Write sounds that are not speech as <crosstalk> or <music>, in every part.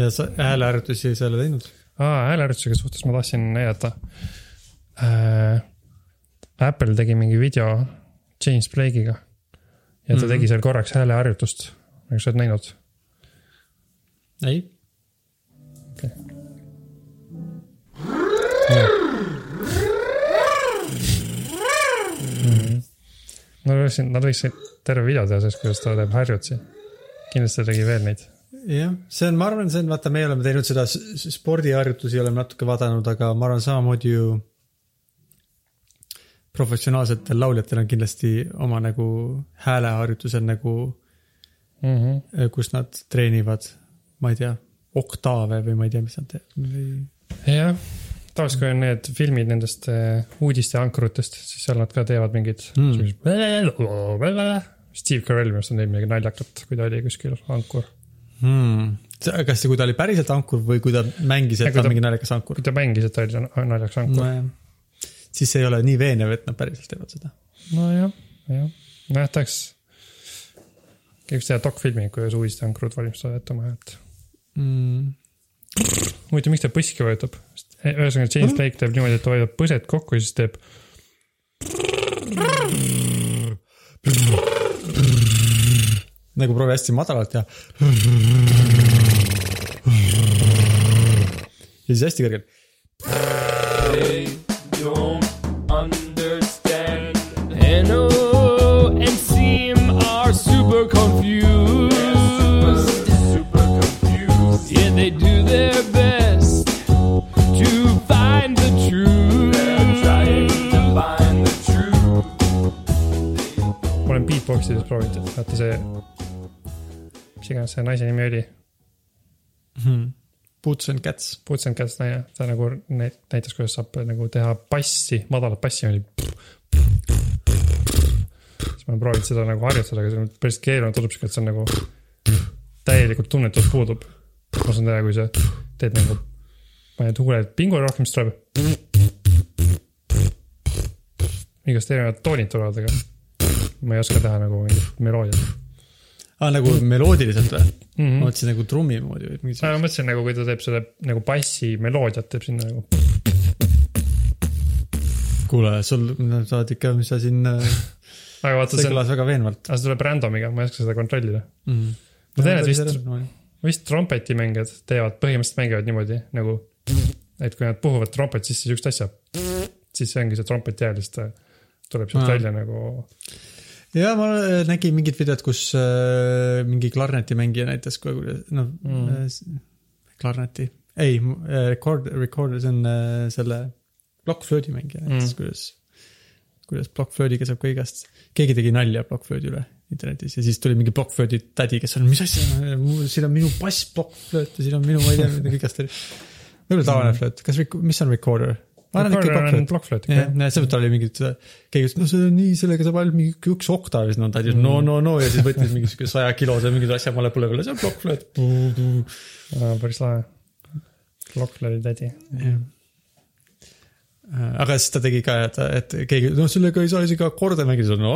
ja sa hääleharjutusi sa ei ole teinud? aa, hääleharjutusega suhtes ma tahtsin näidata äh,. Apple tegi mingi video James Blake'iga. ja ta mm Mhm. -hmm. tegi seal korraks hääleharjutust, nagu sa oled näinud. ei. Nad võiksid, nad võiksid terve video teha sellest, kuidas ta teeb harjutusi. kindlasti ta tegi veel neid. jah, see on, ma arvan, see on, vaata, meie oleme teinud seda spordiharjutusi oleme natuke vaadanud, aga ma arvan, samamoodi ju professionaalsetel lauljatel on kindlasti oma nagu hääleharjutused nagu, Mm -hmm. kus nad treenivad, ma ei tea, oktaave või ma ei tea, mis nad teevad. jah, kui on need filmid nendest äh, uudisteankrutest, siis seal nad ka teevad mingid mm.. Steve Carell minu arust on teinud midagi naljakat, kui ta oli kuskil ankur. Hmm. kas see, kui ta oli päriselt ankur või kui ta mängis, et ta on mingi naljakas ankur kui? ta mängis, et ta oli naljakas ankur no.. siis see ei ole nii veenev, et nad päriselt teevad seda. nojah, jah, nojah, tahaks. võiks teha dokfilmi, kuidas uudisteankrud valmistavad ette oma häält. Mm. huvitav, miks ta põski vajutab? ühesõnaga, James Blake teeb niimoodi, et ta hoiab põsed kokku ja siis teeb. <laughs> nagu proovi hästi madalalt ja. ja siis hästi kõrgelt. They don't understand. NO and Seam are super confused. super confused. Yeah, they do their best to find the truth. They're trying to find the truth. olen beatboxides proovinud, vaata see. Mis iganes see naise nimi oli, Boots and cats. Boots and Cats naine, ta nagu nä- näitas, kuidas saab nagu teha bassi, madalat bassi oli. siis ma olen proovinud seda nagu harjutada, aga see on päris keeruline, tundub siuke, et see on nagu täielikult tunnetus puudub. ma saan teha, kui sa teed nagu, paned huuled pingule rohkem, siis tuleb. igast erinevad toonid tulevad, aga ma ei oska teha nagu mingit meloodiat aa, nagu meloodiliselt või? mm. ma -hmm. mõtlesin nagu trummi moodi või mingi ma mõtlesin nagu, kui ta teeb selle nagu bassi meloodiat teeb sinna nagu. kuule, sul, sa oled ikka, mis sa siin, <laughs> aga vaata, see kõlas väga veenvalt aga see tuleb random'iga, ma ei oska seda kontrollida. mm.. ma tean, et vist, vist trompetimängijad teevad, põhimõtteliselt mängivad niimoodi nagu, et kui nad puhuvad trompet sisse siukest asja, siis see ongi see trompeti hääl, siis ta tuleb sealt välja nagu. Ja ma äh, nägin mingit videot, kus äh, mingi klarnetimängija näitas, noh Mm. mm., klarneti, ei, record, record, see on äh, selle plokkflöödi mängija näitas Mm. mm., kuidas, kuidas plokkflöödiga saab ka igast, keegi tegi nalja plokkflöödi üle internetis ja siis tuli mingi plokkflöödi tädi, kes on, mis asja, siin on minu bass plokkflööt ja siin on minu, ma ei tea, midagi igast oli. võib-olla tavaline flööt, kas, mis on recorder? Ma arvan, ikka plokkflööt. jah, seepärast oli mingid, keegi ütles, no see on nii, sellega saab ainult mingi üks oktav ja siis no ta ütles no, no, no ja siis võttis mingi siuke saja kilose mingid asja male põlve peale, see on plokkflööt. päris lahe. plokkflöödi tädi. Aga siis ta tegi ka, et, et keegi, noh, sellega ei saa isegi akorde mängida, no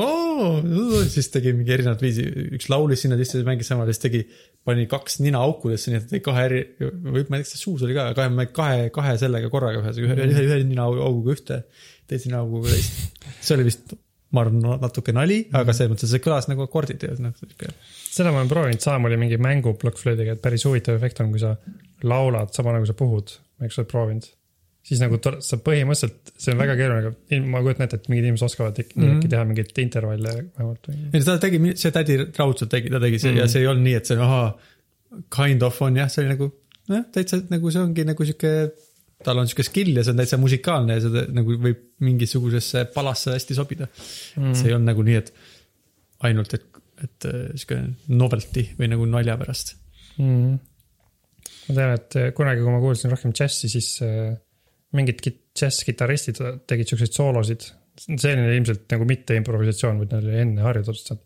siis tegi mingi erinevat viisi, üks laulis sinna sisse, mängis samal, siis tegi, pani kaks nina aukudesse, nii et ta tegi kahe eri, või ma ei tea, kas see suus oli ka, kahe, kahe, kahe sellega korraga ühes, ühe, ühe, ühe nina auguga ühte, teise nina auguga teist. see oli vist, ma arvan, natuke nali, aga selles mõttes, see kõlas nagu akordid ja noh, sihuke. seda ma olen proovinud, sama oli mingi mängu plokkflöödiga, et päris huvitav efekt on, kui sa laulad sama nagu sa puhud, sa oled proovinud. Siis nagu sa põhimõtteliselt, see on väga keeruline, aga ma kujutan ette, et mingid inimesed oskavad äkki mm Mhm. -hmm. teha mingeid intervalle vähemalt ei, ta tegi, see tädi raudselt tegi, ta tegi see mm. ja see ei olnud nii, et see ahaa, kind of on jah, see oli nagu noh, täitsa nagu see ongi nagu sihuke, tal on sihuke skill ja see on täitsa musikaalne ja see nagu võib mingisugusesse palasse hästi sobida mm.. see ei olnud nagu nii, et ainult, et, et äh, sihuke novelty või nagu nalja pärast. mm.. ma tean, et kunagi, kui ma kuulsin rohkem džässi, siis äh, mingid kit- džässkitarristid tegid siukseid soolosid. see oli ilmselt nagu mitte improvisatsioon, vaid neil oli enne harjutatud, nad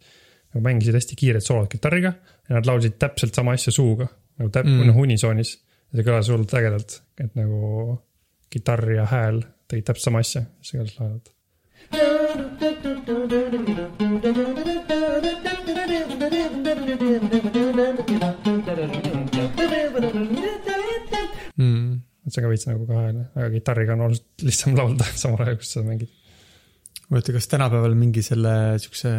nagu mängisid hästi kiiret soolot kitarriga ja nad laulsid täpselt sama asja suuga nagu täp- Mm. mm., noh unisoonis. see kõlas hullult ägedalt, et nagu kitarr ja hääl tegid täpselt sama asja, see kõlas lahedalt. Thank you. mm.. et see on ka veits nagu kaheajaline, aga kitarriga on oluliselt lihtsam laulda samal ajal, kui sa mängid. huvitav, kas tänapäeval mingi selle siukse,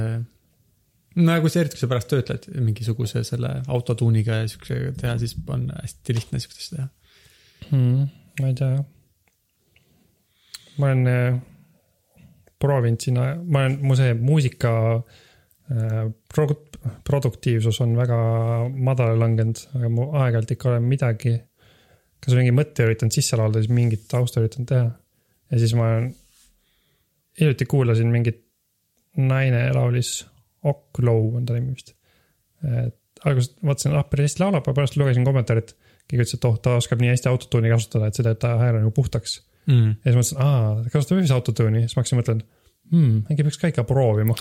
nagu see eriti, kui sa pärast töötled mingisuguse selle autotuuniga ja siukse teha, siis on hästi lihtne siukest asja teha. mm,. ma ei tea jah. ma olen äh, proovinud sinna, ma olen, mu see muusika äh, pro-, produktiivsus on väga madalale langenud, aga mu aeg-ajalt ikka olen midagi, kas mingi mõtte üritanud sisse laulda, siis mingit tausta üritanud teha. ja siis ma hiljuti kuulasin mingit, naine laulis Ok Low on ta nimi vist. et alguses vaatasin, ah päris hästi laulab, aga pärast lugesin kommentaari, et keegi ütles, et oh, ta oskab nii hästi autotuuni kasutada, et see teeb ta hääle nagu puhtaks. Mm. ja siis mõtlesin, aa, ta kasutab üldse autotuuni, siis ma hakkasin mõtlema, hmm, äkki peaks ka ikka proovima.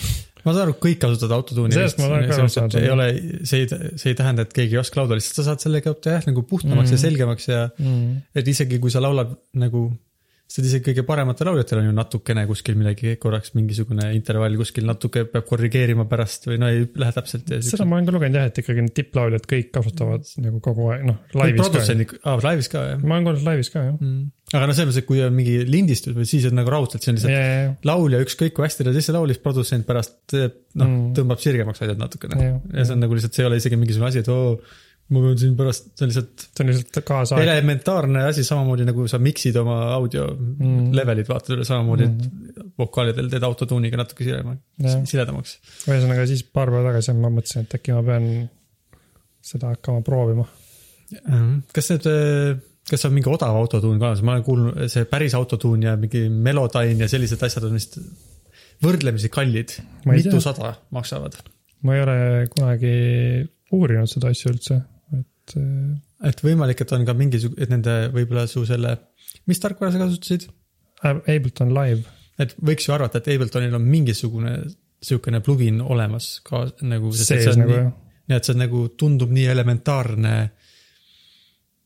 ma saan aru, kõik kasutavad autotuuni. Sellest ma olen ka aru saanud. ei ole, see ei, see ei tähenda, et keegi ei oska laulda, lihtsalt sa saad sellega jah, nagu puhtamaks mm. ja selgemaks ja Mm. et isegi kui sa laulad nagu, sest isegi kõige parematel lauljatel on ju natukene kuskil midagi korraks mingisugune intervall kuskil natuke peab korrigeerima pärast või no ei lähe täpselt ja seda ma olen ka lugenud jah, et ikkagi need tipplauljad kõik kasutavad nagu kogu aeg, noh, produtsendid, aa laivis ka jah ma olen kuulnud laivis ka jah. mm.. aga no selles mõttes, et kui on mingi lindistus või siis on nagu raudselt, see on lihtsalt ja, ja, laulja ükskõik kui hästi ta sisse laulis, produtsent pärast teeb, noh Mm. tõmbab sirgemaks asjad natukene Jah, ja see on nagu lihtsalt, see ei ole isegi mingisugune asi, et oo, ma pean siin pärast, see on lihtsalt see on lihtsalt kaasaeg. elementaarne asi, samamoodi nagu sa mix'id oma audio Mm. levelid, vaatad üle samamoodi, et vokaalidel teed autotuuniga natuke Jah., siledamaks. ühesõnaga siis paar päeva tagasi ma mõtlesin, et äkki ma pean seda hakkama proovima. kas need, kas on mingi odav autotuun ka ma olen kuulnud, see päris autotuun ja mingi Melodyne ja sellised asjad on vist võrdlemisi kallid, mitusada maksavad. ma ei ole kunagi uurinud seda asja üldse, et äh, et võimalik, et on ka mingisugune, et nende võib-olla su selle, mis tarkvara sa kasutasid? Ableton Live, et võiks ju arvata, et Abletonil on mingisugune sihukene plugin olemas ka nagu. sees nagu jah. nii et see on nagu tundub nii elementaarne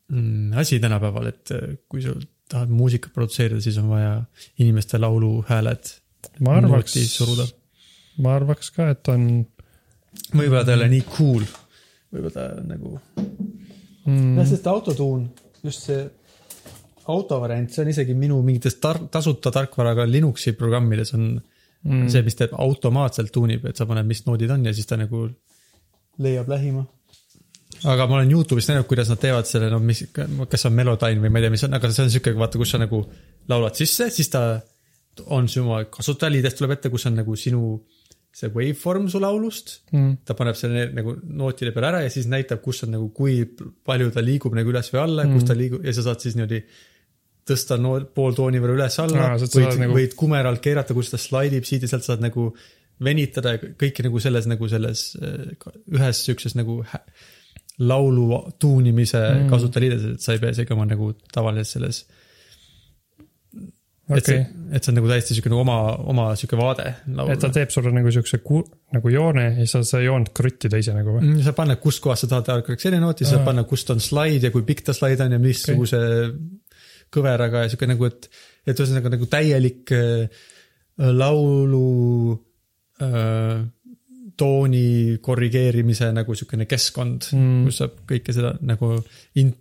mm, asi tänapäeval, et äh, kui sa tahad muusikat produtseerida, siis on vaja inimeste lauluhääled ma arvaks ma arvaks ka, et on võib-olla ta ei ole nii cool, võib-olla ta on nagu mm, jah, sest autotuun, just see autovariant, see on isegi minu mingites tar-, tasuta tarkvaraga Linuxi programmides on mm. see, mis teeb automaatselt tuunib, et sa paned, mis noodid on ja siis ta nagu leiab lähima. aga ma olen Youtube'is näinud, kuidas nad teevad selle, no mis, kas on Melodyne või ma ei tea, mis on, aga see on sihuke, vaata, kus sa nagu laulad sisse, siis ta on su oma kasutajaliidest tuleb ette, kus on nagu sinu see waveform su laulust mm, ta paneb selle nagu nootide peale ära ja siis näitab, kus on nagu, kui palju ta liigub nagu üles või alla mm., kus ta liigub ja sa saad siis niimoodi tõsta no, pool tooni võrra üles-alla võid nagu- võid kumeralt keerata, kus ta slaidib siit ja sealt saad nagu venitada ja kõike nagu selles nagu selles äh, ühes siukses nagu laulu tuunimise mm. Kasutajaliides, et sa ei pea isegi oma nagu tavalises selles et okei see, et see on nagu täiesti siuke nagu oma, oma siuke vaade et ta teeb sulle nagu siukse ku, nagu joone ja sa seda joont kruttida ise nagu või? Mm, sa paned, kust kohast sa tahad eri nooti, sa saad Aa. panna, kust on slaid ja kui pikk ta slaid on ja missuguse kõveraga ja siuke nagu, et, et ühesõnaga nagu täielik äh, laulu äh, tooni korrigeerimise nagu siukene keskkond Mm. kus saab kõike seda nagu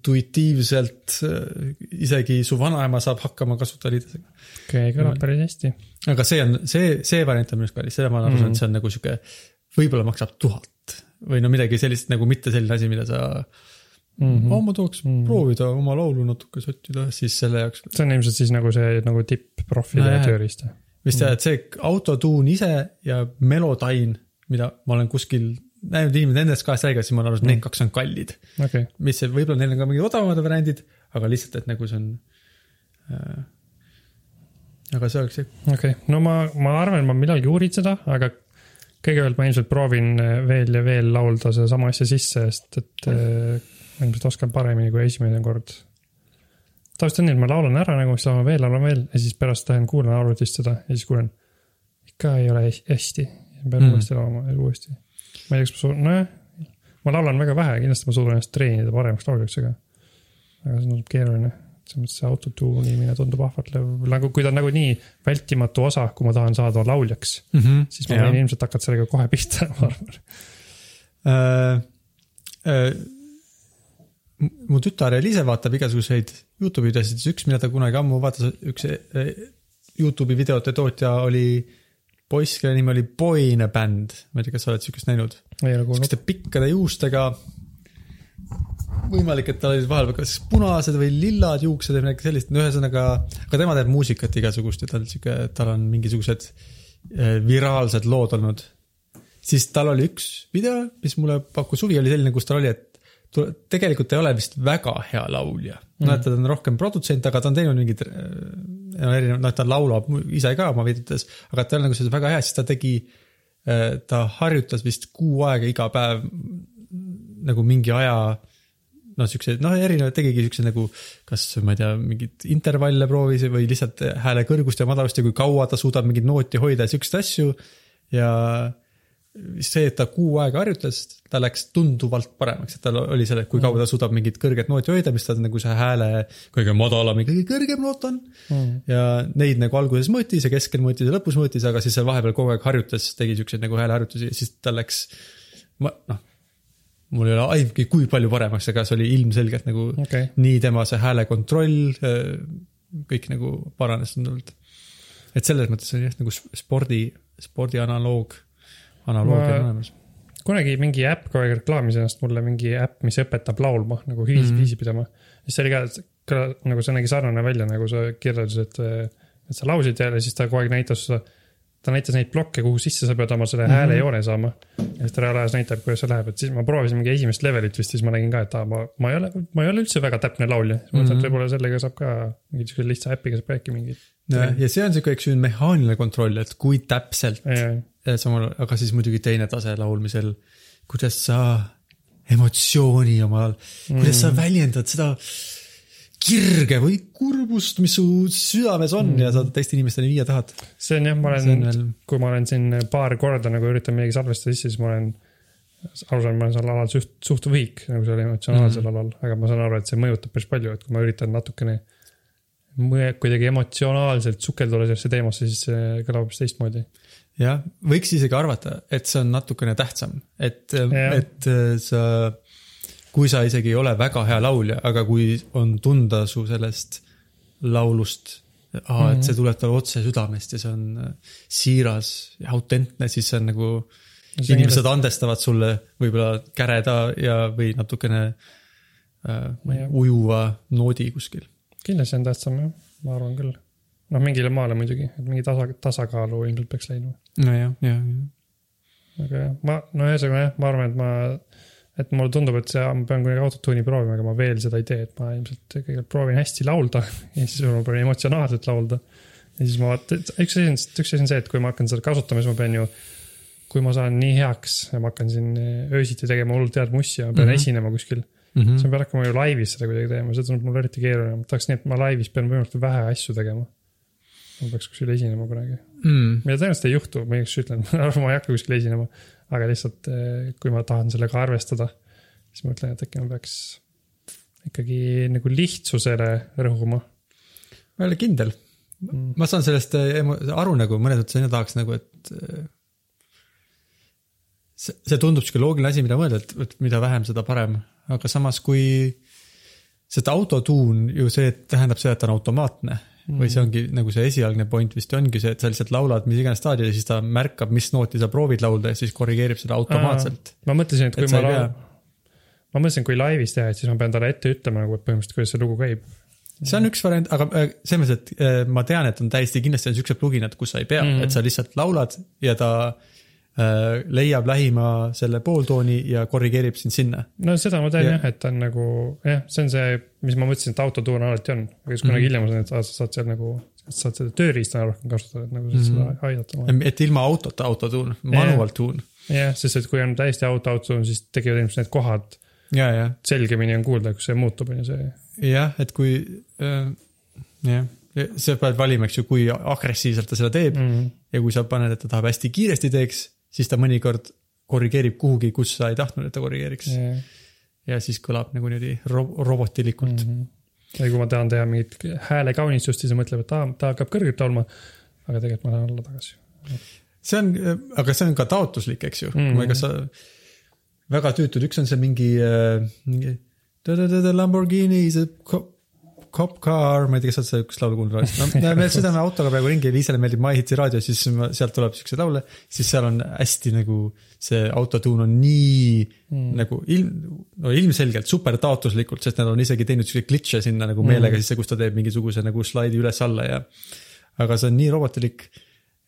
intuitiivselt äh, isegi su vanaema saab hakkama kasutajaliidesega. okei, kõlab päris hästi. aga see on, see, see variant on minu arust kallis, seda ma saanud Mm. mm., see on nagu sihuke, võib-olla maksab tuhat või no midagi sellist nagu mitte selline asi, mida sa mm, Mhm. -hmm. oh, ma tahaks Mm. mm. proovida oma laulu natuke sottida, siis selle jaoks. see on ilmselt siis nagu see nagu tipp-profile tööriist. vist jah, et see autotuun ise ja Melodyne, mida ma olen kuskil näinud inimesed nendest kahest räägivad, siis ma olen aru saanud, et need kaks on kallid. okei, mis see, võib-olla neil on ka mingid odavamad variandid, aga lihtsalt, et nagu see on äh,. aga see oleks see, okei, no ma, ma arvan, ma millalgi uurin seda, aga kõigepealt ma ilmselt proovin äh, veel ja veel laulda sedasama asja sisse, sest et äh, ma ilmselt oskan paremini kui esimene kord. tavaliselt on nii, et ma laulan ära nagu, siis laulan veel, laulan veel ja siis pärast lähen kuulan arvutist seda ja siis kuulen. ikka ei ole hästi- hästi, pean Mm. uuesti laulama ja uuesti. ma ei tea, kas ma suudan, nojah, ma laulan väga vähe, kindlasti ma suudan ennast treenida paremaks lauljaks, aga. aga see tundub keeruline, selles mõttes see autotuunimine tundub ahvatlev, nagu kui ta on nagunii vältimatu osa, kui ma tahan saada lauljaks, mm. -hmm. siis ma võin ilmselt hakata sellega kohe pihta, <laughs> ma arvan. äh,. Äh, mu tütar Eliise vaatab igasuguseid Youtube'i videosid, siis üks, mida ta kunagi ammu vaatas, üks eh, Youtube'i videote tootja oli poiss, kelle nimi oli Boine Band, ma ei tea, kas sa oled siukest näinud? siukeste pikkade juustega. võimalik, et tal olid vahel kas punased või lillad juuksed või midagi sellist, no ühesõnaga, aga tema teeb muusikat igasugust ja tal sihuke, tal on mingisugused eh, viraalsed lood olnud. siis tal oli üks video, mis mulle pakkus huvi, oli selline, kus tal oli, et tegelikult ei ole vist väga hea laulja mm.. noh, et ta on rohkem produtsent, aga ta on teinud mingid no erinevad, noh, ta laulab ise ka oma videotes, aga ta ei ole nagu selles väga hea, siis ta tegi, ta harjutas vist kuu aega iga päev nagu mingi aja noh, siukseid noh, erinevaid tegigi siukseid nagu kas ma ei tea, mingeid intervalle proovis või lihtsalt hääle kõrgust ja madalust ja kui kaua ta suudab mingit nooti hoida ja siukseid asju. ja see, et ta kuu aega harjutas, ta läks tunduvalt paremaks, et tal oli selle, kui kaua ta suudab mingit kõrget nooti hoida, mis tal nagu see hääle kõige madalam ja kõige kõrgem noot on Mm. ja neid nagu alguses mõõtis ja keskel mõõtis ja lõpus mõõtis, aga siis seal vahepeal kogu aeg harjutas, tegi siukseid nagu hääleharjutusi ja siis tal läks, ma noh, mul ei ole aimugi, kui palju paremaks, aga see oli ilmselgelt nagu okay., nii tema see hääle kontroll, kõik nagu paranes tunduvalt. et selles mõttes on jah, nagu spordi, spordi analoog, analoog Ma- on olemas. kunagi mingi äpp kogu aeg reklaamis ennast mulle, mingi äpp, mis õpetab laulma nagu viisi mm. -hmm., viisi pidama. siis see oli ka, ka nagu see nägi sarnane välja, nagu sa kirjeldasid, et, et sa laulsid ja siis ta kogu aeg näitas seda, ta näitas neid plokke, kuhu sisse sa pead oma selle mm -hmm. häälejoone saama. ja siis ta reaalajas näitab, kuidas see läheb, et siis ma proovisin mingi esimest levelit vist, siis ma nägin ka, et aa, ma, ma ei ole, ma ei ole üldse väga täpne laulja. siis mõtlesin, et Mhm. võib-olla sellega saab ka mingi siukse lihtsa äpiga saab äkki mingi. ja ja see on siuke, eks ju, mehaaniline kontroll, et kui täpselt ja samal, aga siis muidugi teine tase laulmisel, kuidas sa emotsiooni kuidas Mm. sa väljendad seda kirge või kurbust, mis su südames on mm. ja sa teiste inimesteni viia tahad. see on jah, ma olen veel, kui ma olen siin paar korda nagu üritan midagi salvestada sisse, siis ma olen aru saan, ma olen sellel alal suht, suht võhik nagu sellel emotsionaalsel mm. alal, aga ma saan aru, et see mõjutab päris palju, et kui ma üritan natukene mõe- kuidagi emotsionaalselt sukelduda sellesse teemasse, siis see kõlab hoopis teistmoodi. jah, võiks isegi arvata, et see on natukene tähtsam, et, et äh, sa, kui sa isegi ei ole väga hea laulja, aga kui on tunda su sellest laulust, aa, Mhm. et see tuleb talle otse südamest ja see on äh, siiras ja autentne, siis see on nagu See inimesed andestavad sulle võib-olla käreda ja, või natukene äh, Jah. ujuva noodi kuskil. kindlasti on tähtsam jah, ma arvan küll. noh, mingile maale muidugi, et mingi tasa, tasakaalu ilmselt peaks leidma. nojah, jah, jah. aga jah, ma, no ühesõnaga jah, ma arvan, et ma, et mulle tundub, et see, ma pean kuidagi autotune'i proovima, aga ma veel seda ei tee, et ma ilmselt kõigepealt proovin hästi laulda <laughs> ja siis ma proovin emotsionaalselt laulda. ja siis ma vaatan, üks asi on, üks asi on see, et kui ma hakkan seda kasutama, siis ma pean ju, kui ma saan nii heaks ja ma hakkan siin öösiti tegema hullult head mussi ja ma pean mm. -hmm. esinema kuskil, Mm siis ma pean hakkama ju laivis seda kuidagi tegema, see tundub mulle eriti keeruline, ma tahaks nii, et ma laivis pean võimalikult vähe asju tegema. Ma peaks kuskil esinema kunagi mm.. mida tõenäoliselt ei juhtu, ma igaks ütlen, <laughs> ma ei hakka kuskil esinema, aga lihtsalt eh, kui ma tahan sellega arvestada, siis ma mõtlen, et äkki ma peaks ikkagi nagu lihtsusele rõhuma. ma ei ole kindel, Mm. ma saan sellest emo- aru nagu mõnes mõttes ju tahaks nagu, et äh, see, see tundub sihuke loogiline asi, mida mõelda, et, et mida vähem, seda parem, aga samas kui see autotuun ju see tähendab seda, et ta on automaatne. Või see ongi nagu see esialgne point vist ongi see, et sa lihtsalt laulad mis iganes staadil ja siis ta märkab, mis nooti sa proovid laulda ja siis korrigeerib seda automaatselt. ma mõtlesin, et kui Et ma laul-, ma mõtlesin, kui laivis teha, et siis ma pean talle ette ütlema nagu, et põhimõtteliselt, kuidas see lugu käib. see on üks variant, aga äh, selles mõttes, et äh, ma tean, et on täiesti kindlasti on siuksed pluginad, kus sa ei pea mm. -hmm. et sa lihtsalt laulad ja ta äh, leiab lähima selle pooltooni ja korrigeerib sind sinna. no seda ma tean Ja- jah, et ta on nagu jah, see on see, mis ma mõtlesin, et autotuun alati on, aga siis kunagi Mhm. hiljem ma sain, et sa saad seal nagu, saad seda tööriista rohkem kasutada, et nagu saad Mhm. seda aidata. et ilma autota autotuun, manual tuun. jah, sest et kui on täiesti auto autotuun, siis tekivad ilmselt need kohad ja, ja, selgemini on kuulda, kus see muutub, on ju see. jah, et kui äh, jah, sa pead valima, eks ju, kui agressiivselt ta seda teeb mm. Mm. ja kui sa paned, et ta tahab hästi kiiresti teeks, siis ta mõnikord korrigeerib kuhugi, kus sa ei tahtnud, et ta korrigeeriks Yeah. ja siis kõlab nagu niimoodi ro robotilikult mm. Mm -hmm. ja kui ma tahan teha mingit häälekaunistust, siis mõtleb, et aa, ta hakkab kõrgelt laulma. aga tegelikult ma tahan alla tagasi. see on, aga see on ka taotluslik, eks ju mm. -hmm. ega sa, väga tüütud, üks on see mingi, mingi Lamborghini is a cop car, ma ei tea, kas sa oled seda üks laulu kuulnud no,. me <laughs> sõidame autoga praegu ringi Liisale meeldib My Hitsi raadio, siis ma- sealt tuleb siukseid laule, siis seal on hästi nagu see autotuun on nii mm. nagu ilm, no ilmselgelt super taotluslikult, sest nad on isegi teinud siukseid glitch'e sinna nagu meelega mm. sisse, kus ta teeb mingisuguse nagu slaidi üles-alla ja. aga see on nii robotilik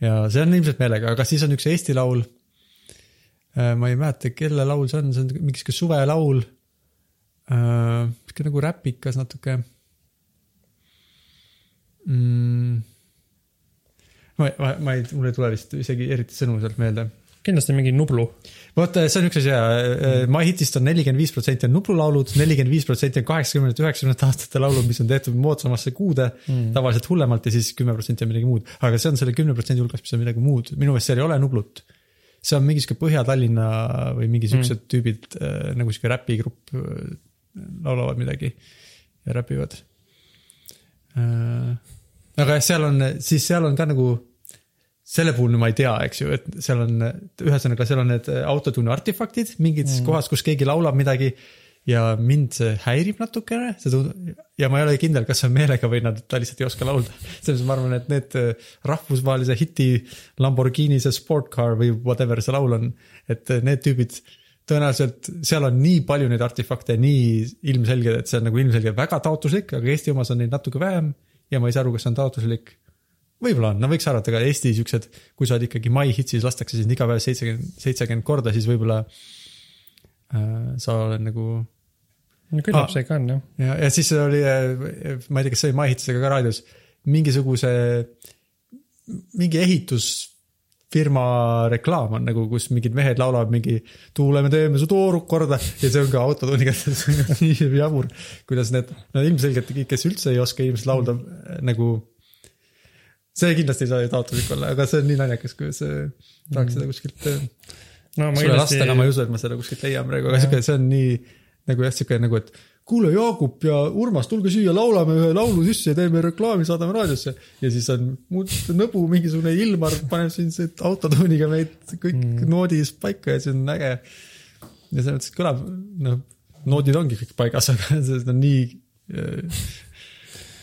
ja see on ilmselt meelega, aga siis on üks Eesti laul. ma ei mäleta, kelle laul see on, see on mingi sihuke suvelaul. sihuke nagu räpikas natuke mm.. ma, ma, ma ei, mul ei tule vist isegi eriti sõnu sealt meelde kindlasti mingi Nublu. vot see on üks asi ja My Hitist on nelikümmend viis protsenti on nuplulaulud, nelikümmend viis protsenti on kaheksakümnendate, üheksakümnendate aastate laulud, mis on tehtud moodsamasse kuude mm., tavaliselt hullemalt ja siis kümme protsenti on midagi muud. aga see on selle kümne protsendi hulgas, mis on midagi muud, minu meelest seal ei ole nublut. see on mingi sihuke Põhja-Tallinna või mingi siuksed mm. tüübid äh, nagu sihuke räpigrupp äh, laulavad midagi ja räpivad äh,. Aga jah, seal on, siis seal on ka nagu selle puhul ma ei tea, eks ju, et seal on, ühesõnaga seal on need autotune artefaktid mingites mm. kohas, kus keegi laulab midagi ja mind see häirib natukene, see tundub ja ma ei ole kindel, kas see on meelega või nad, ta lihtsalt ei oska laulda. selles mõttes ma arvan, et need äh, rahvusvahelise hiti Lamborghini see sport car või whatever see laul on, et need tüübid tõenäoliselt seal on nii palju neid artefakte, nii ilmselged, et see on nagu ilmselgelt väga taotluslik, aga Eesti omas on neid natuke vähem ja ma ei saa aru, kas see on taotluslik võib-olla on, no võiks arvata ka Eesti siuksed, kui sa oled ikkagi My Hitsis lastakse sind iga päev seitsekümmend, seitsekümmend korda, siis võib-olla äh, sa oled nagu no küllap Aa. see ikka on jah. ja, ja siis oli, ma ei tea, kas see oli My Hits ega ka raadios, mingisuguse, mingi ehitusfirma reklaam on nagu, kus mingid mehed laulavad mingi tuleme teeme su tooruk korda ja see on ka autotunniga, see <laughs> on nii jabur, kuidas need, no ilmselgelt kõik, kes üldse ei oska inimesed laulda nagu see kindlasti ei saa ju taotluslik olla, aga see on nii naljakas, kui see, tahaks seda kuskilt äh, no ma sulle lasta, aga ma ei usu, et ma seda kuskilt leian praegu, aga siuke, see on nii nagu jah, siuke nagu, et kuule, Jaagup ja Urmas, tulge siia, laulame ühe laulu sisse ja teeme reklaami, saadame raadiosse. ja siis on nõbu mingisugune Ilmar paneb siin see autotuuniga meid kõik mm. noodis paika ja see on äge. ja selles mõttes kõlab, noh, noodid ongi kõik paigas, <laughs> aga see on nii.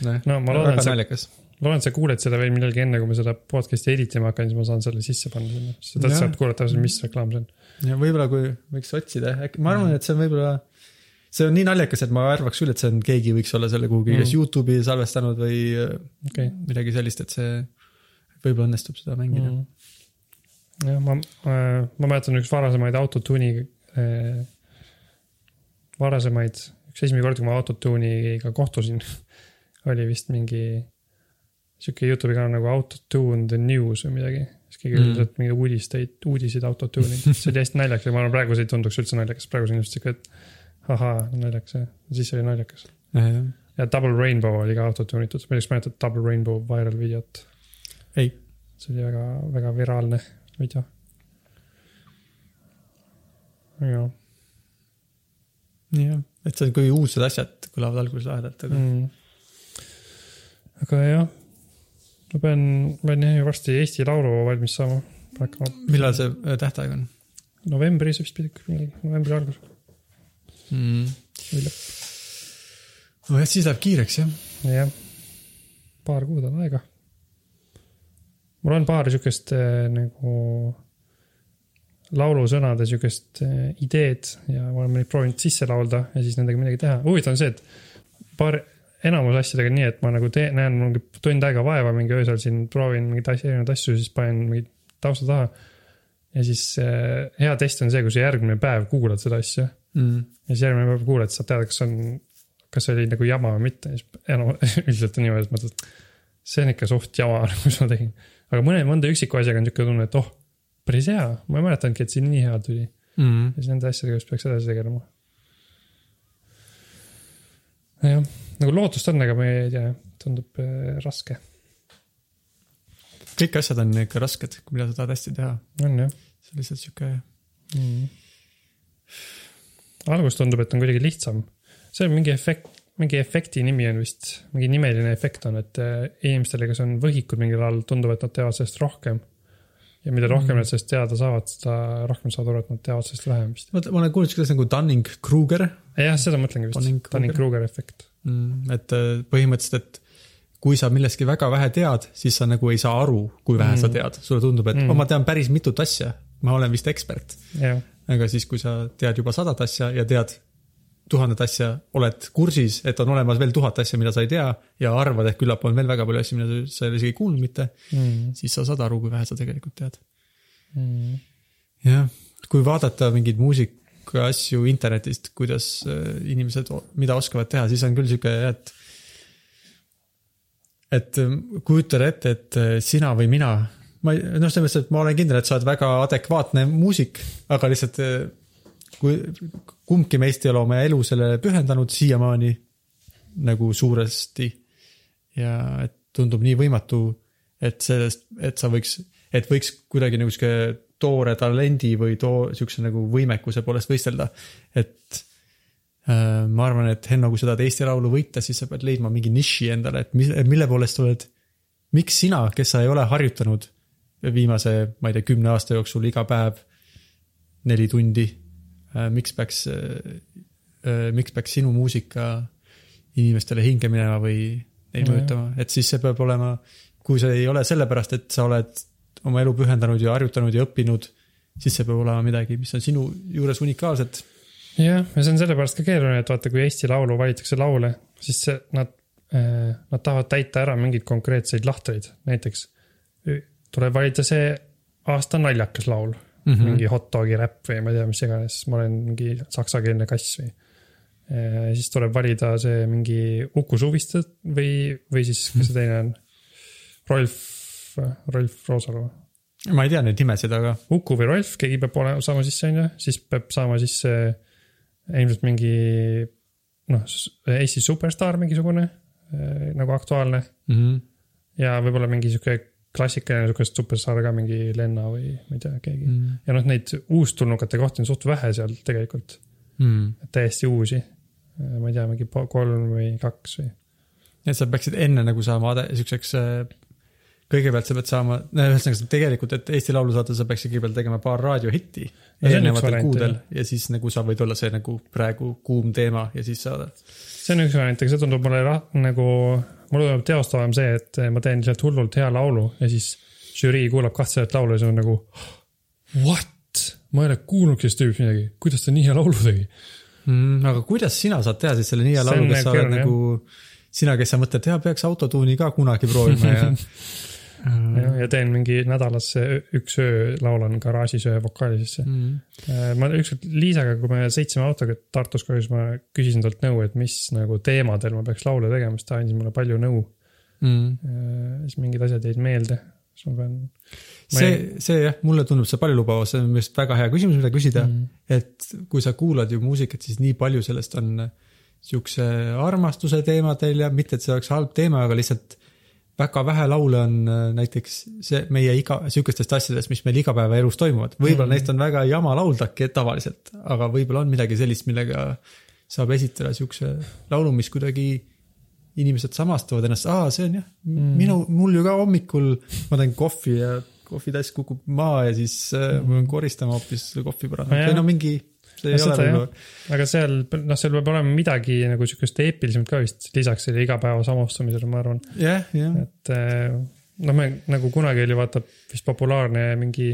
noh No ma loodan, väga et naljakas. loodan, et sa kuuled seda veel millalgi enne, kui ma seda podcast'i editima hakkan, siis ma saan selle sisse panna sinna. sa saad kuulata, mis reklaam see on. ja võib-olla, kui võiks otsida, äkki, ma arvan, et see on võib-olla, see on nii naljakas, et ma arvaks küll, et see on, keegi võiks olla selle kuhugi kas Mm. Youtube'i salvestanud või äh, okei. midagi sellist, et see võib-olla õnnestub seda mängida mm.. jah, ma, ma mäletan üks varasemaid autotuuni äh,, varasemaid, üks esimene kord, kui ma autotuuniga kohtusin, <laughs> oli vist mingi sihuke Youtube'i kanal nagu Autotune the News või midagi. siis keegi Mm. ütles, et mingi uudisteid, uudiseid autotuuni, see oli hästi naljakas ja ma arvan, praegu see ei tunduks üldse naljakas, praegu see on just sihuke, et ahaa, naljakas jah, siis oli naljakas. ja Double Rainbow oli ka autotuunitud, ma ei tea, kas mäletad Double Rainbow viral videot? ei, see oli väga, väga viraalne video. jah jah, et see on, kui uudsed asjad kõlavad alguses lahedalt, aga mm. aga jah, ma pean, pean jah ju varsti Eesti Laulu valmis saama. millal see äh, tähtaeg on novembris vist pidi, novembri algus mm.? nojah, siis läheb kiireks jah. jah. paar kuud on aega. mul on paar siukest äh, nagu laulusõnade siukest äh, ideed ja ma olen neid proovinud sisse laulda ja siis nendega midagi teha. huvitav on see, et paar, enamus asjadega nii, et ma nagu teen, näen mingi tund aega vaeva mingi öösel siin, proovin mingeid asju, erinevaid asju, siis panen mingeid tausta taha. ja siis äh, hea test on see, kui sa järgmine päev kuulad seda asja Mm. ja siis järgmine päev kuuled, saad teada, kas on, kas see oli nagu jama või mitte siis enam <laughs> üldiselt on niimoodi, et mõtled, et see on ikka suht jama, mis <laughs> ma tegin. aga mõne, mõnda üksiku asjaga on niisugune tunne, et oh, päris hea, ma ei mäletanudki, et siin nii hea tuli. Mm. ja siis nende asjadega vist peaks edasi tegelema. jah, nagu lootust on, aga ma ei tea, tundub äh, raske. kõik asjad on ikka rasked, mida sa tahad hästi teha, on jah see on lihtsalt sihuke mm.. Algus tundub, et on kuidagi lihtsam. see on mingi efekt, mingi efekti nimi on vist, mingi nimeline efekt on, et äh, inimestele, kes on võhikud mingil alal, tundub, et nad teevad sellest rohkem. ja mida rohkem nad sellest teada saavad, seda rohkem saavad aru, et nad teavad sellest vähem vist. ma olen kuulnud siukest nagu Dunning-Kruger jah, seda mõtlengi vist, Dunning-Kruger. Efekt. mm,, et äh, põhimõtteliselt, et kui sa millestki väga vähe tead, siis sa nagu ei saa aru, kui vähe mm. sa tead, sulle tundub, et mm. Mm. oh, ma tean päris mitut asja, ma olen vist ekspert. jah, aga siis, kui sa tead juba sadat asja ja tead tuhandet asja, oled kursis, et on olemas veel tuhat asja, mida sa ei tea ja arvad, et küllap on veel väga palju asju, mida sa ei ole isegi kuulnud mitte, mm. siis sa saad aru, kui vähe sa tegelikult tead. mm. jah, kui vaadata mingeid muusika asju internetist, kuidas äh, inimesed, mida oskavad teha, siis on küll sihuke, et. et äh, kujutada ette, et äh, sina või mina, ma ei, noh, selles mõttes, et ma olen kindel, et sa oled väga adekvaatne muusik, aga lihtsalt äh, kui kumbki meist ei ole oma elu sellele pühendanud siiamaani nagu suuresti. ja et tundub nii võimatu, et sellest, et sa võiks, et võiks kuidagi nagu sihuke toore talendi või too siukse nagu võimekuse poolest võistelda. et äh, ma arvan, et Henno, kui sa tahad Eesti Laulu võita, siis sa pead leidma mingi niši endale, et mis, mille poolest oled, miks sina, kes sa ei ole harjutanud viimase, ma ei tea, kümne aasta jooksul iga päev neli tundi, miks peaks, miks peaks sinu muusika inimestele hinge minema või neid mõjutama, et siis see peab olema, kui see ei ole sellepärast, et sa oled oma elu pühendanud ja harjutanud ja õppinud, siis see peab olema midagi, mis on sinu juures unikaalset. jah, ja see on sellepärast ka keeruline, et vaata, kui Eesti Laulu valitakse laule, siis see, nad, nad tahavad täita ära mingeid konkreetseid lahtreid, näiteks tuleb valida see aasta naljakas laul mm. -hmm. mingi hot dogi räpp või ma ei tea, mis iganes, ma olen mingi saksakeelne kass või. siis tuleb valida see mingi Uku Suviste või, või siis, kes see teine on? Rolf, Rolf Roosalu ma ei tea neid nimesid, aga Uku või Rolf, keegi peab olema, saama sisse, on ju, siis peab saama sisse ilmselt mingi noh, Eesti superstaar mingisugune nagu aktuaalne mm -hmm. ja võib-olla mingi sihuke klassikaline sihukest superstaar ka mingi Lenna või ma ei tea, keegi mm.. Ja noh, neid uustulnukate kohti on suht vähe seal tegelikult, Mm. täiesti uusi. ma ei tea, mingi kolm või kaks või. et sa peaksid enne nagu saama ade- siukseks, kõigepealt sa pead saama, no ühesõnaga tegelikult, et Eesti Laulu saada, sa peaksid kõigepealt tegema paar raadiohitti No eelnevatel kuudel ja siis nagu sa võid olla see nagu praegu kuum teema ja siis saada. see on üks variant, aga see tundub mulle ra- nagu, mulle tundub teostavam see, et ma teen lihtsalt hullult hea laulu ja siis žürii kuulab kahtsedat laulu ja siis on nagu what, ma ei ole kuulnudki sellest tüübist midagi, kuidas ta nii hea laulu tegi. Mm, aga kuidas sina saad teha siis selle nii hea laulu, kes sa oled nagu, sina, kes sa mõtled, jaa, peaks autotuuni ka kunagi proovima ja <laughs> ja, ja teen mingi nädalas öö- üks öö laulan garaažis ühe vokaali sisse. mm. ma ükskord Liisaga, kui me sõitsime autoga Tartus koju, siis ma küsisin talt nõu, et mis nagu teemadel ma peaks laule tegema, siis ta andis mulle palju nõu. Mm. siis mingid asjad jäid meelde, siis ma pean. see, see jah, mulle tundub see paljulubav, see on arust väga hea küsimus, mida küsida Mm. mm.. et kui sa kuulad ju muusikat, siis nii palju sellest on siukse armastuse teemadel ja mitte, et see oleks halb teema, aga lihtsalt väga vähe laule on äh, näiteks see meie iga, sihukestest asjadest, mis meil igapäevaelus toimuvad. võib-olla mm. neist on väga jama lauldagi tavaliselt, aga võib-olla on midagi sellist, millega saab esitada siukse laulu, mis kuidagi inimesed samastavad ennast, aa, see on jah mm., minu, mul ju ka hommikul, ma teen kohvi ja kohvitass kukub maa ja siis äh, ma pean koristama hoopis kohvipõrandat või no mingi, see ei No ole võib-olla, aga seal, noh, seal peab olema midagi nagu sihukest eepilisemat ka vist, lisaks selle igapäeva samastamisele, ma arvan. jah, jah. et eh, noh, me nagu kunagi oli vaata vist populaarne mingi,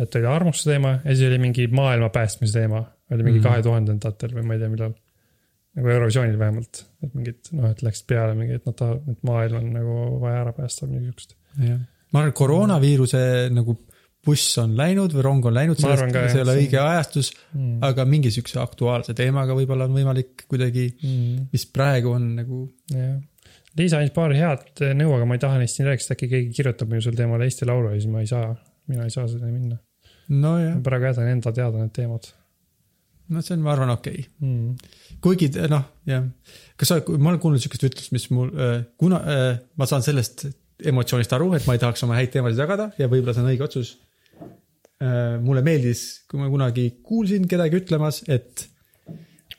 et oli armastuse teema ja siis oli mingi maailma päästmise teema, oli mingi Mhm. kahe tuhandendatel või ma ei tea, millal. nagu Eurovisioonil vähemalt, et mingid noh, et läksid peale mingi, et nad tahavad, et maailm on nagu vaja ära päästa midagi siukest. jah, ma arvan, et koroonaviiruse nagu buss on läinud või rong on läinud, Ma arvan sellest ka, see ei ole õige ajastus, Mm. aga mingi siukse aktuaalse teemaga võib-olla on võimalik kuidagi, Mm. mis praegu on nagu, jah, Liisa andis paar head nõu, aga ma ei taha neist siin rääkida, äkki keegi kirjutab minu sel teemal Eesti Laulu ja siis ma ei saa, mina ei saa selleni minna. ma, praegu jätan enda teada need teemad no see on, ma arvan, okei okay.. mm.. kuigi noh, jah, kas sa, ma olen kuulnud siukest ütlust, mis mul, kuna äh, ma saan sellest emotsioonist aru, et ma ei tahaks oma häid teemasid jagada ja võib-olla see on õige otsus. Mulle meeldis, kui ma kunagi kuulsin kedagi ütlemas, et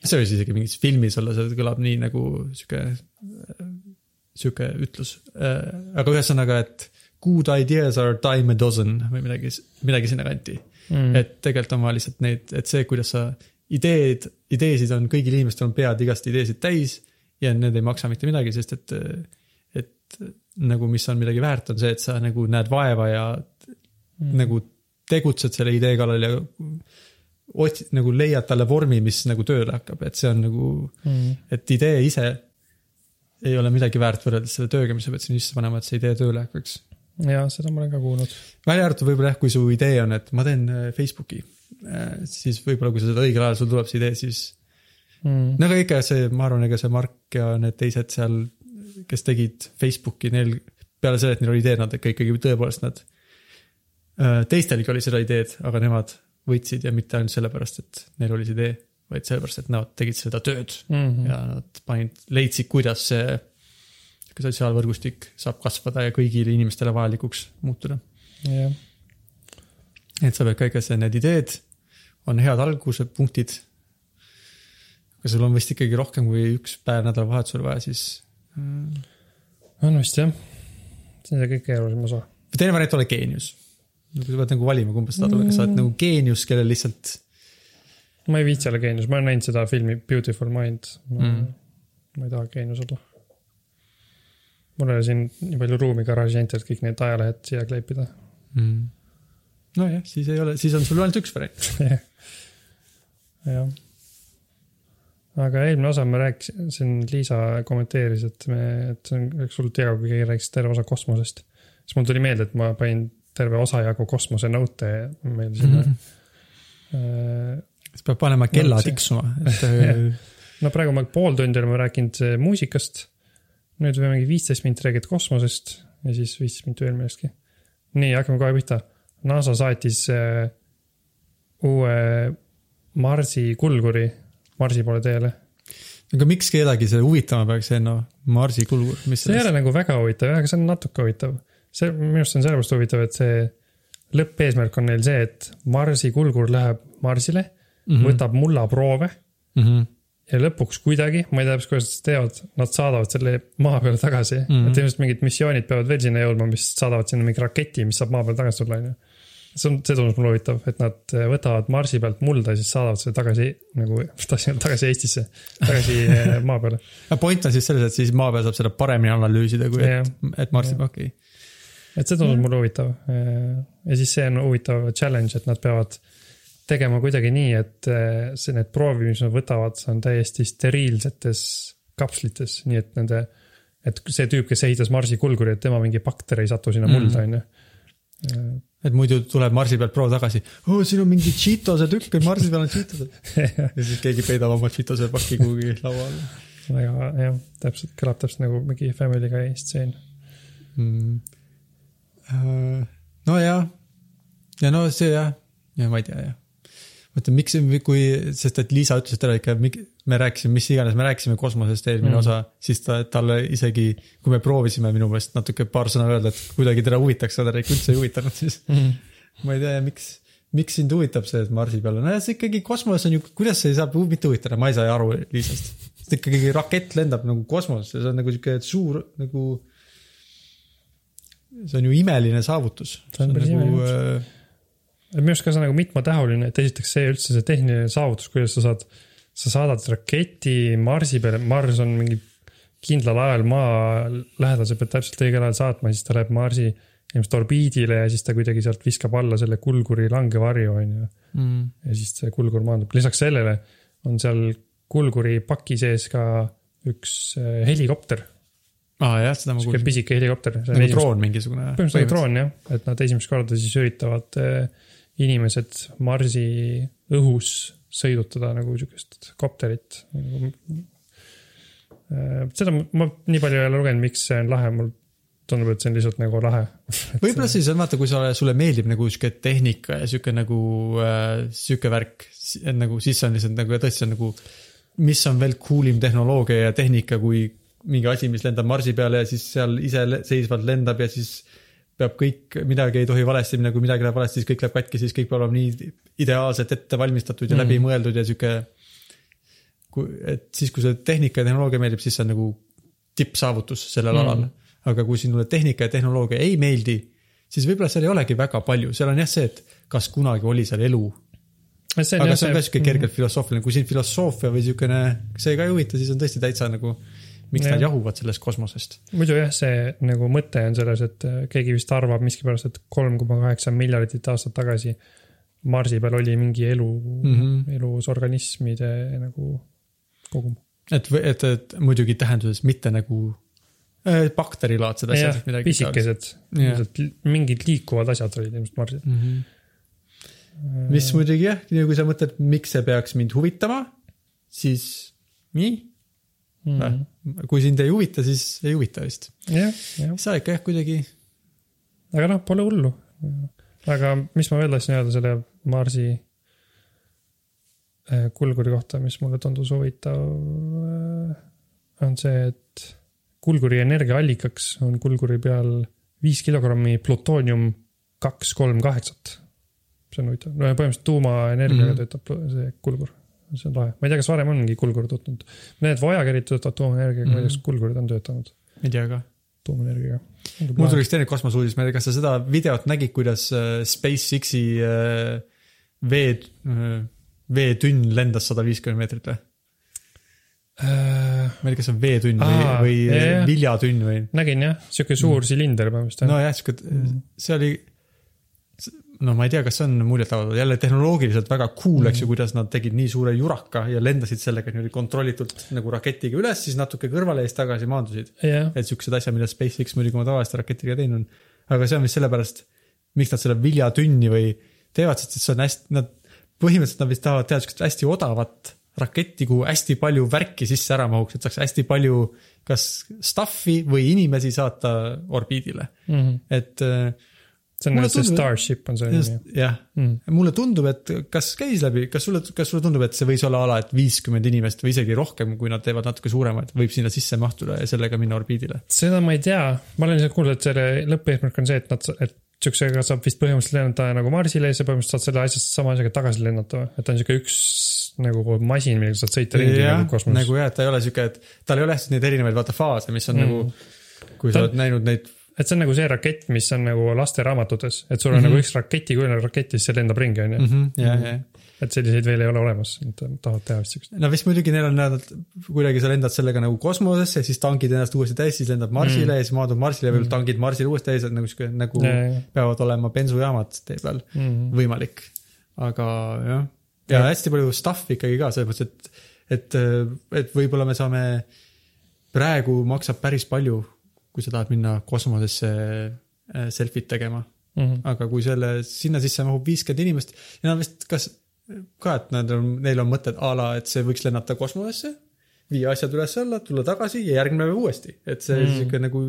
see võis isegi mingis filmis olla, see kõlab nii nagu sihuke, sihuke ütlus äh,. aga ühesõnaga, et good ideas are dime a dozen või midagi, midagi sinna kanti mm.. et tegelikult on vaja lihtsalt neid, et see, kuidas sa ideed, ideesid on, kõigil inimestel on pead igast ideesid täis ja need ei maksa mitte midagi, sest et, et nagu, mis on midagi väärt, on see, et sa nagu näed vaeva ja mm. nagu tegutsed selle idee kallal ja otsid, nagu leiad talle vormi, mis nagu tööle hakkab, et see on nagu Mm. et idee ise ei ole midagi väärt võrreldes selle tööga, mis sa pead sinna sisse panema, et see idee tööle hakkaks. ja seda ma olen ka kuulnud. välja arvatud võib-olla jah, kui su idee on, et ma teen äh, Facebooki, siis võib-olla kui sa seda õigel ajal sul tuleb see idee, siis Mm. no aga ikka see, ma arvan, ega see Mark ja need teised seal, kes tegid Facebooki, neil peale selle, et neil oli idee, nad ikka ikkagi tõepoolest nad, teistelgi oli seda ideed, aga nemad võitsid ja mitte ainult sellepärast, et neil oli see idee, vaid sellepärast, et nad tegid seda tööd Mm. ja nad panid, leidsid, kuidas see sihuke sotsiaalvõrgustik saab kasvada ja kõigile inimestele vajalikuks muutuda. jah, et sa pead ikka see, need ideed on head algusepunktid. aga sul on vist ikkagi rohkem kui üks päev nädalavahetusel vaja, siis. või on vist jah. see on see kõige keerulisem osa. teine variant, ole geenius. Sa pead nagu valima, kumba sa tahad olla, kas sa oled nagu geenius, kellel lihtsalt, ma ei viitsi olla geenius, ma olen näinud seda filmi Beautiful Mind. Mm. ma ei taha geenius olla. mul ei ole siin nii palju ruumi garaaži enda, et kõik need ajalehed siia kleepida. mm. nojah, siis ei ole, siis on sul ainult üks variant. <laughs> jah. aga eelmine osa ma rääkisin, siin Liisa kommenteeris, et me, et see on üks hullult hea, kui keegi rääkis terve osa kosmosest. siis mul tuli meelde, et ma panin terve osa jagu kosmosenõute meil sinna mm. -hmm. siis peab panema kella No tiksuma, et <laughs> Jah. no praegu ma pool tundi oleme rääkinud äh, muusikast. nüüd võime mingi viisteist minti rääkida kosmosest ja siis viisteist minti veel millestki. nii, hakkame kohe pihta. NASA saatis äh, uue Marsi kulguri Marsi poole teele. aga miks kedagi see huvitama peaks, see no Marsi kulgur, mis see ei ole nagu väga huvitav aga see on natuke huvitav. see, minu arust on sellepärast huvitav, et see lõppeesmärk on neil see, et Marsi kulgur läheb Marsile mm, Mhm. -hmm. võtab mullaproove mm. -hmm. ja lõpuks kuidagi, ma ei tea, kuidas nad teevad, nad saadavad selle maa peale tagasi mm. Mhm. -hmm. et ilmselt mingid missioonid peavad veel sinna jõudma, mis saadavad sinna mingi raketi, mis saab maa peale tagasi tulla, onju. see on, see tundus mulle huvitav, et nad võtavad Marsi pealt mulda ja siis saadavad selle tagasi nagu, <laughs> tahtsin öelda tagasi Eestisse, tagasi eh, maa peale. <laughs> point on siis selles, et siis maa peal saab seda paremini analüüsida, kui Jah. et, et Marsi, Jah. okei. Et see tundus mulle huvitav. ja siis see on huvitav challenge, et nad peavad tegema kuidagi nii, et eh, see, need proovid, mis nad võtavad, on täiesti steriilsetes kapslites, nii et nende, et see tüüp, kes ehitas Marsi kulguri, et tema mingi bakter ei satu sinna mulda, onju. et muidu tuleb Marsi pealt proov tagasi, oo siin on mingi Cheetose tükk, Marsi peal on Cheetosed. <laughs> ja siis keegi peidab oma Cheetose paki kuhugi laua alla väga jah, täpselt, kõlab täpselt nagu mingi Family Guy stseen. mm.. nojah, ja no see jah, ja ma ei tea jah. mõtle, miks, kui, sest et Liisa ütles, et ära ikka, me rääkisime, mis iganes, me rääkisime kosmosest eelmine Mm. mm. osa, siis ta, talle isegi, kui me proovisime minu meelest natuke paar sõna öelda, et kuidagi teda huvitaks, teda ikka üldse ei huvitanud, siis <laughs> ma ei tea, miks, miks sind huvitab see, et Marsi peal on, no see ikkagi kosmos on ju, kuidas see saab mitte huvitada, ma ei saa aru Liisast. sest ikkagi rakett lendab nagu kosmosesse, see on nagu sihuke suur nagu. See on ju imeline saavutus. See on päris imeline äh, minu arust ka see on nagu mitmetahuline, et esiteks see üldse see tehniline saavutus, kuidas sa saad, sa saadad raketi Marsi peale, Mars on mingi kindlal ajal maa lähedal, sa pead täpselt õigel ajal saatma, siis ta läheb Marsi ilmselt orbiidile ja siis ta kuidagi sealt viskab alla selle kulguri langevarju, on ju. mm.. ja siis see kulgur maandub, lisaks sellele on seal kulguri paki sees ka üks äh, helikopter, aa ah, jah, seda ma sihuke kuulsin. pisike helikopter. nagu droon mingisugune. põhimõtteliselt nagu droon jah, et nad esimest korda siis üritavad äh, inimesed Marsi õhus sõidutada nagu sihukest kopterit. seda ma- ma nii palju ei ole lugenud, miks see on lahe, mul tundub, et see on lihtsalt nagu lahe. <laughs> võib-olla siis on vaata, kui sa, sulle meeldib nagu sihuke tehnika ja sihuke nagu äh, sihuke värk, nagu siis on lihtsalt nagu tõesti on nagu, mis on veel cool im tehnoloogia ja tehnika, kui mingi asi, mis lendab Marsi peale ja siis seal iseseisvalt lendab ja siis peab kõik, midagi ei tohi valesti minna, kui midagi läheb valesti, siis kõik läheb katki, siis kõik peab olema nii ideaalselt ette valmistatud ja mm. Mhm. läbimõeldud ja sihuke. et siis, kui see tehnika ja tehnoloogia meeldib, siis see on nagu tippsaavutus sellel Mm. mm. alal. aga kui sinule tehnika ja tehnoloogia ei meeldi siis võib-olla seal ei olegi väga palju, seal on jah see, et kas kunagi oli seal elu. See aga jah see on ka siuke kergelt filosoofiline, kui sind filosoofia või siukene, see ka ei huvita, siis on tõesti täitsa nagu, miks Jah. nad jahuvad sellest kosmosest. muidu jah, see nagu mõte on selles, et äh, keegi vist arvab miskipärast, et kolm koma kaheksa miljardit aastat tagasi Marsi peal oli mingi elu mm. -hmm. elus organismide nagu kogum. et, et, et muidugi tähenduses mitte nagu äh, bakterilaadsed asjad, pisikesed, Jah. mingid liikuvad asjad olid ilmselt Marsil. mm. -hmm. Mis muidugi jah, kui sa mõtled, miks see peaks mind huvitama, siis nii mm.. kui sind ei huvita, siis ei huvita vist. sa ikka jah, kuidagi aga noh, pole hullu. aga mis ma veel tahtsin öelda selle Marsi äh, kulguri kohta, mis mulle tundus huvitav, on see, et kulguri energiaallikaks on kulguri peal viis kilogrammi plutoonium kaks kolm kaheksat. See on huvitav, no ja põhimõtteliselt tuumaenergiaga mm Mhm. -hmm. töötab see kulgur, see on lahe, ma ei tea, kas varem on mingi kulgur töötanud. Need voyagerid töötavad tuumaenergiaga mm, -hmm. ma ei tea, kas kulgurid on töötanud ei tea ka. tuumaenergiaga. mul tuli üks teine kosmoseuudis, ma ei tea, kas sa seda videot nägid, kuidas äh, SpaceX-i äh, vee, veetünn lendas sada viiskümmend meetrit või? äh,. ma ei tea, kas see on veetünn või või viljatünn või? nägin jah, sihuke suur Mm. silinder põhimõtteliselt. nojah, sihuke, see oli, no ma ei tea, kas see on muljetavaldav, jälle tehnoloogiliselt väga cool mm., eks ju, kuidas nad tegid nii suure juraka ja lendasid sellega niimoodi kontrollitult nagu raketiga üles, siis natuke kõrvale ja siis tagasi maandusid. jah, et siuksed asjad, mida SpaceX muidugi oma tavaliste rakettidega teinud on. aga see on vist sellepärast, miks nad selle viljatünni või teevad, sest see on hästi, nad põhimõtteliselt nad vist tahavad teha siukest hästi odavat raketti, kuhu hästi palju värki sisse ära mahuks, et saaks hästi palju kas stuff'i või inimesi saata orbiidile, Mhm. et äh, see on Mulle see tundub- Starship on see nimi jah mm.. mulle tundub, et kas käis läbi, kas sulle, kas sulle tundub, et see võis olla ala, et viiskümmend inimest või isegi rohkem, kui nad teevad natuke suuremaid, võib sinna sisse mahtuda ja sellega minna orbiidile? seda ma ei tea, ma olen lihtsalt kuulnud, et selle lõppeesmärk on see, et nad, et siuksega saab vist põhimõtteliselt lennata nagu Marsile ja sa põhimõtteliselt saad selle asjast, sama asjaga tagasi lennata, et ta on siuke üks nagu masin, millega saad sõita ringi nagu, kosmoses nagu jah, et ta ei ole siuke, et tal ei ole hästi neid erinevaid vaata faase, mis on. Mm. nagu, kui Ta- sa oled näinud neid, et see on nagu see rakett, mis on nagu lasteraamatutes, et sul on mm Mhm. -hmm. nagu üks raketikujuline rakett ja siis see lendab ringi, onju. jah, jah. et selliseid veel ei ole olemas, tahavad teha vist siukest. no vist muidugi neil on, nad kuidagi sa lendad sellega nagu kosmosesse, siis tankid ennast uuesti täis, siis lendad Marsile mm. ja siis maandud Marsile ja veel tankid Marsile uuesti täis, et nagu siuke, nagu Ja, ja, peavad olema bensujaamad tee peal Mm. võimalik. aga jah, ja hästi palju stuff'i ikkagi ka selles mõttes, et, et, et võib-olla me saame, praegu maksab päris palju, kui sa tahad minna kosmosesse äh, selfit tegema, -hmm. aga kui selle, sinna sisse mahub viiskümmend inimest ja nad vist, kas ka, et nad on, neil on mõtted a la, et see võiks lennata kosmosesse, viia asjad üles-alla, tulla tagasi ja järgmine päev uuesti, et see Mm. mm. sihuke nagu.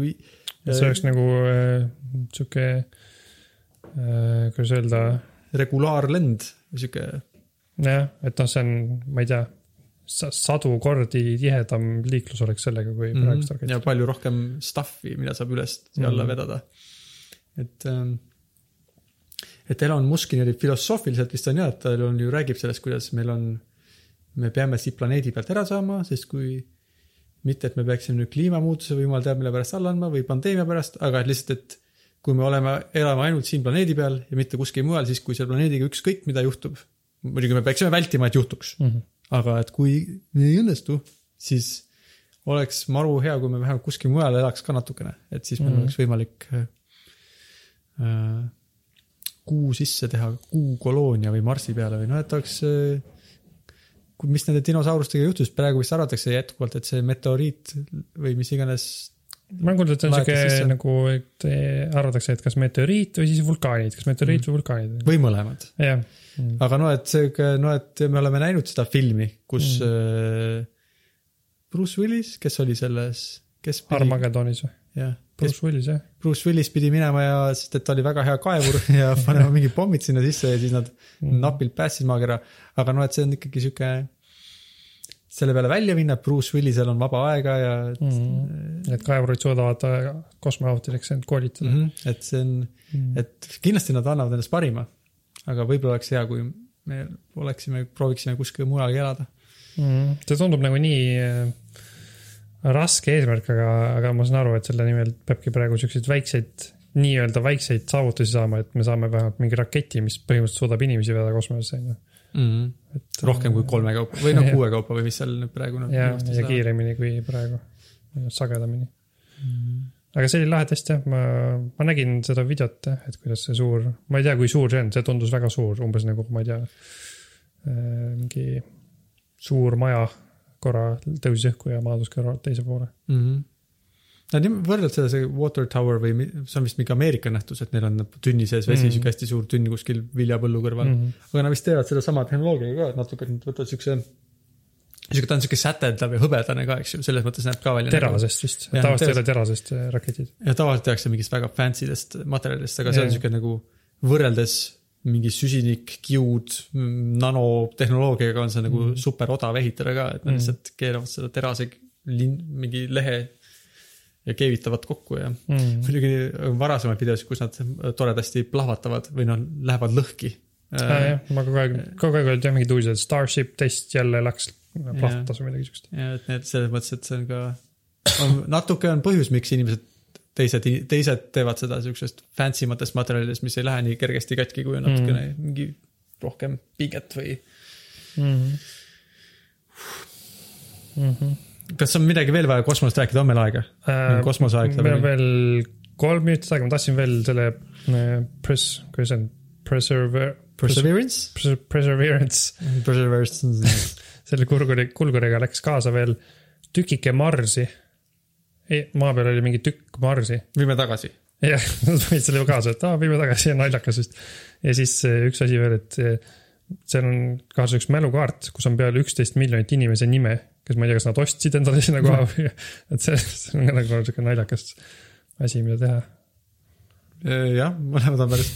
see oleks nagu äh, sihuke äh,, kuidas öelda, regulaarlend, sihuke jah, et noh, see on, ma ei tea, sadu kordi tihedam liiklus oleks sellega, kui Mhm. praegust ja raketid. palju rohkem stuff'i, mida saab üles ja alla Mhm. vedada. et, et Elon Muskil oli filosoofiliselt vist on jah, et ta on ju räägib sellest, kuidas meil on, me peame siit planeedi pealt ära saama, sest kui mitte, et me peaksime nüüd kliimamuutuse või jumal teab mille pärast alla andma või pandeemia pärast, aga et lihtsalt, et kui me oleme, elame ainult siin planeedi peal ja mitte kuskil mujal, siis kui seal planeediga ükskõik mida juhtub, muidugi me peaksime vältima, et juhtuks, Mhm. Aga et kui ei õnnestu, siis oleks maru hea, kui me vähemalt kuskil mujal elaks ka natukene, et siis meil mm oleks võimalik äh, kuu sisse teha kuukoloonia või Marsi peale või noh, et oleks äh, kui- mis nende dinosaurustega juhtus, praegu vist arvatakse jätkuvalt, et see meteoriit või mis iganes, ma olen kuulnud, et see on sihuke nagu, et eh, arvatakse, et kas meteoriit või siis vulkaanid, kas meteoriit Mhm. või vulkaanid. või mõlemad. jah, aga no, et sihuke, no et me oleme näinud seda filmi, kus mm. Bruce Willis, kes oli selles, kes pidi, Armagedonis või? jah, Bruce Willis jah. Bruce Willis pidi minema ja, sest et ta oli väga hea kaevur <laughs> ja panema mingid pommid sinna sisse ja siis nad Mhm. napilt päästsid maakera. aga noh, et see on ikkagi sihuke, selle peale välja minna, Bruce Willisel on vaba aega ja mm Mhm. et kaevurid suudavad kosmonautideks end koolitada. -hmm, et see on, Mhm. et kindlasti nad annavad endast parima. aga võib-olla oleks hea, kui me oleksime, prooviksime kuskil mujalgi elada. Mm, see tundub nagu nii äh, raske eesmärk, aga, aga ma saan aru, et selle nimel peabki praegu siukseid väikseid nii-öelda väikseid saavutusi saama, et me saame vähemalt mingi raketi, mis põhimõtteliselt suudab inimesi vedada kosmosesse, on ju. Et rohkem kui kolme kaupa või noh, <laughs> kuue kaupa või mis seal nüüd praegu ja, ja. kiiremini kui praegu, sagedamini mm.. aga see oli lahe test jah, ma, ma nägin seda videot jah, et kuidas see suur, ma ei tea, kui suur see on, see tundus väga suur, umbes nagu ma ei tea, mingi suur maja korra tõusis õhku ja maadus kõrval teise poole. mm. -hmm. Nad võrdlevad seda, see water tower või see on vist mingi Ameerika nähtus, et neil on tünni sees vesi mm. -hmm. sihuke hästi suur tünn kuskil viljapõllu kõrval mm. -hmm. aga nad vist teevad sedasama tehnoloogiaga ka, et natuke võtavad siukse, sihuke, ta on sihuke säteldav ja hõbedane ka, eks ju, selles mõttes näeb ka välja. terasest vist, tavaliselt ei ole terasest äh, raketid. ja tavaliselt tehakse mingist väga fancy dest materjalidest, aga see on Jah. sihuke nagu võrreldes mingi süsinik, kiud, nanotehnoloogiaga on see nagu mm. super odav ehitada ka, et nad Mhm. lihtsalt keeravad seda terase lin-, mingi lehe ja keevitavad kokku ja Mm. muidugi varasemaid videosid, kus nad toredasti plahvatavad või noh, lähevad lõhki. Ah, jah, ma kogu aeg, kogu aeg olid jah mingid uudised, Starship test jälle läks plahvatas või midagi siukest. ja et need selles mõttes, et see on ka, on natuke on põhjus, miks inimesed teised, teised teevad seda siuksest fancy matest materjalidest, mis ei lähe nii kergesti katki, kui on natukene mm. mingi rohkem pinget või. Mhm. Kas on midagi veel vaja kosmosest rääkida, on meil aega? kosmoseaeg meil on veel kolm minutit aega, ma tahtsin veel selle äh, pres-, kuidas see on, preserve, Perseverance? perseverance, Perseverance. <laughs> selle kulguri, kulguriga läks kaasa veel tükike Marsi. maa peal oli mingi tükk Marsi viime tagasi. jah, <laughs> nad panid selle kaasa, et aa, viime tagasi, naljakas vist. ja siis äh, üks asi veel, et äh, seal on kaasas üks mälukaart, kus on peal üksteist miljonit inimese nime, kes ma ei tea, kas nad ostsid endale sinna koha <laughs> või, et see, see on ka nagu sihuke naljakas asi, mida teha. jah, mõlemad on päris,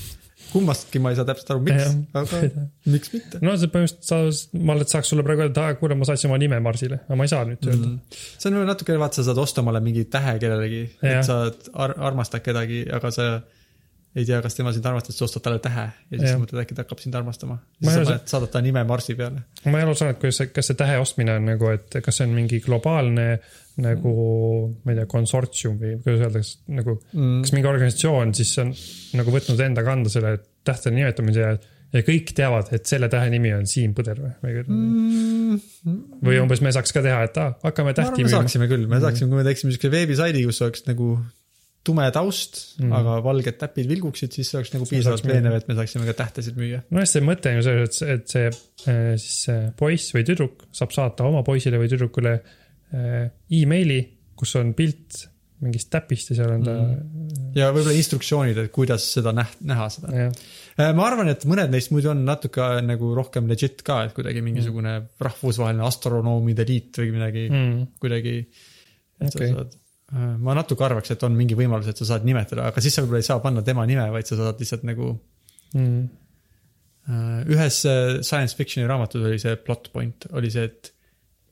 kummastki ma ei saa täpselt aru, miks, aga miks mitte. no see põhimõtteliselt sa, ma alles saaks sulle praegu öelda, et kuule, ma saatsin oma nime Marsile, aga ma ei saa nüüd öelda mm.. see on natuke, vaata, sa saad osta omale mingi tähe kellelegi, et sa ar armastad kedagi, aga sa ei tea, kas tema sind armastab, sa ostad talle tähe ja siis Jah. mõtled, äkki ta hakkab sind armastama. Ma siis sa paned, saadad ta nime Marsi peale. ma ei aru saanud, kuidas see, kas see tähe ostmine on nagu, et kas see on mingi globaalne nagu, ma ei tea, konsortsium või kuidas öelda, kas nagu mm., kas mingi organisatsioon siis on nagu võtnud enda kanda selle tähtede nimetamise ja, ja kõik teavad, et selle tähe nimi on Siim Põder või, mm,. või umbes me saaks ka teha, et aa, hakkame tähti me saaksime küll, me saaksime, kui me teeksime siukse veebisaidi, kus oleks nagu tume taust mm., aga valged täpid vilguksid, siis see oleks nagu piisavalt veenev, et me saaksime ka tähtesid müüa. no hästi, mõte on ju selles, et, et see äh, siis see poiss või tüdruk saab saata oma poisile või tüdrukule äh, emaili, kus on pilt mingist täpist ja seal on ta mm., ja võib-olla instruktsioonid, et kuidas seda näht-, näha seda. jah, ma arvan, et mõned neist muidu on natuke nagu rohkem legit ka, et kuidagi mingisugune rahvusvaheline astronoomide liit või midagi mm. mm. kuidagi. et Okei. sa saad, ma natuke arvaks, et on mingi võimalus, et sa saad nimetada, aga siis sa võib-olla ei saa panna tema nime, vaid sa saad lihtsalt nagu. Mm. ühes äh, science fiction'i raamatus oli see plot point, oli see, et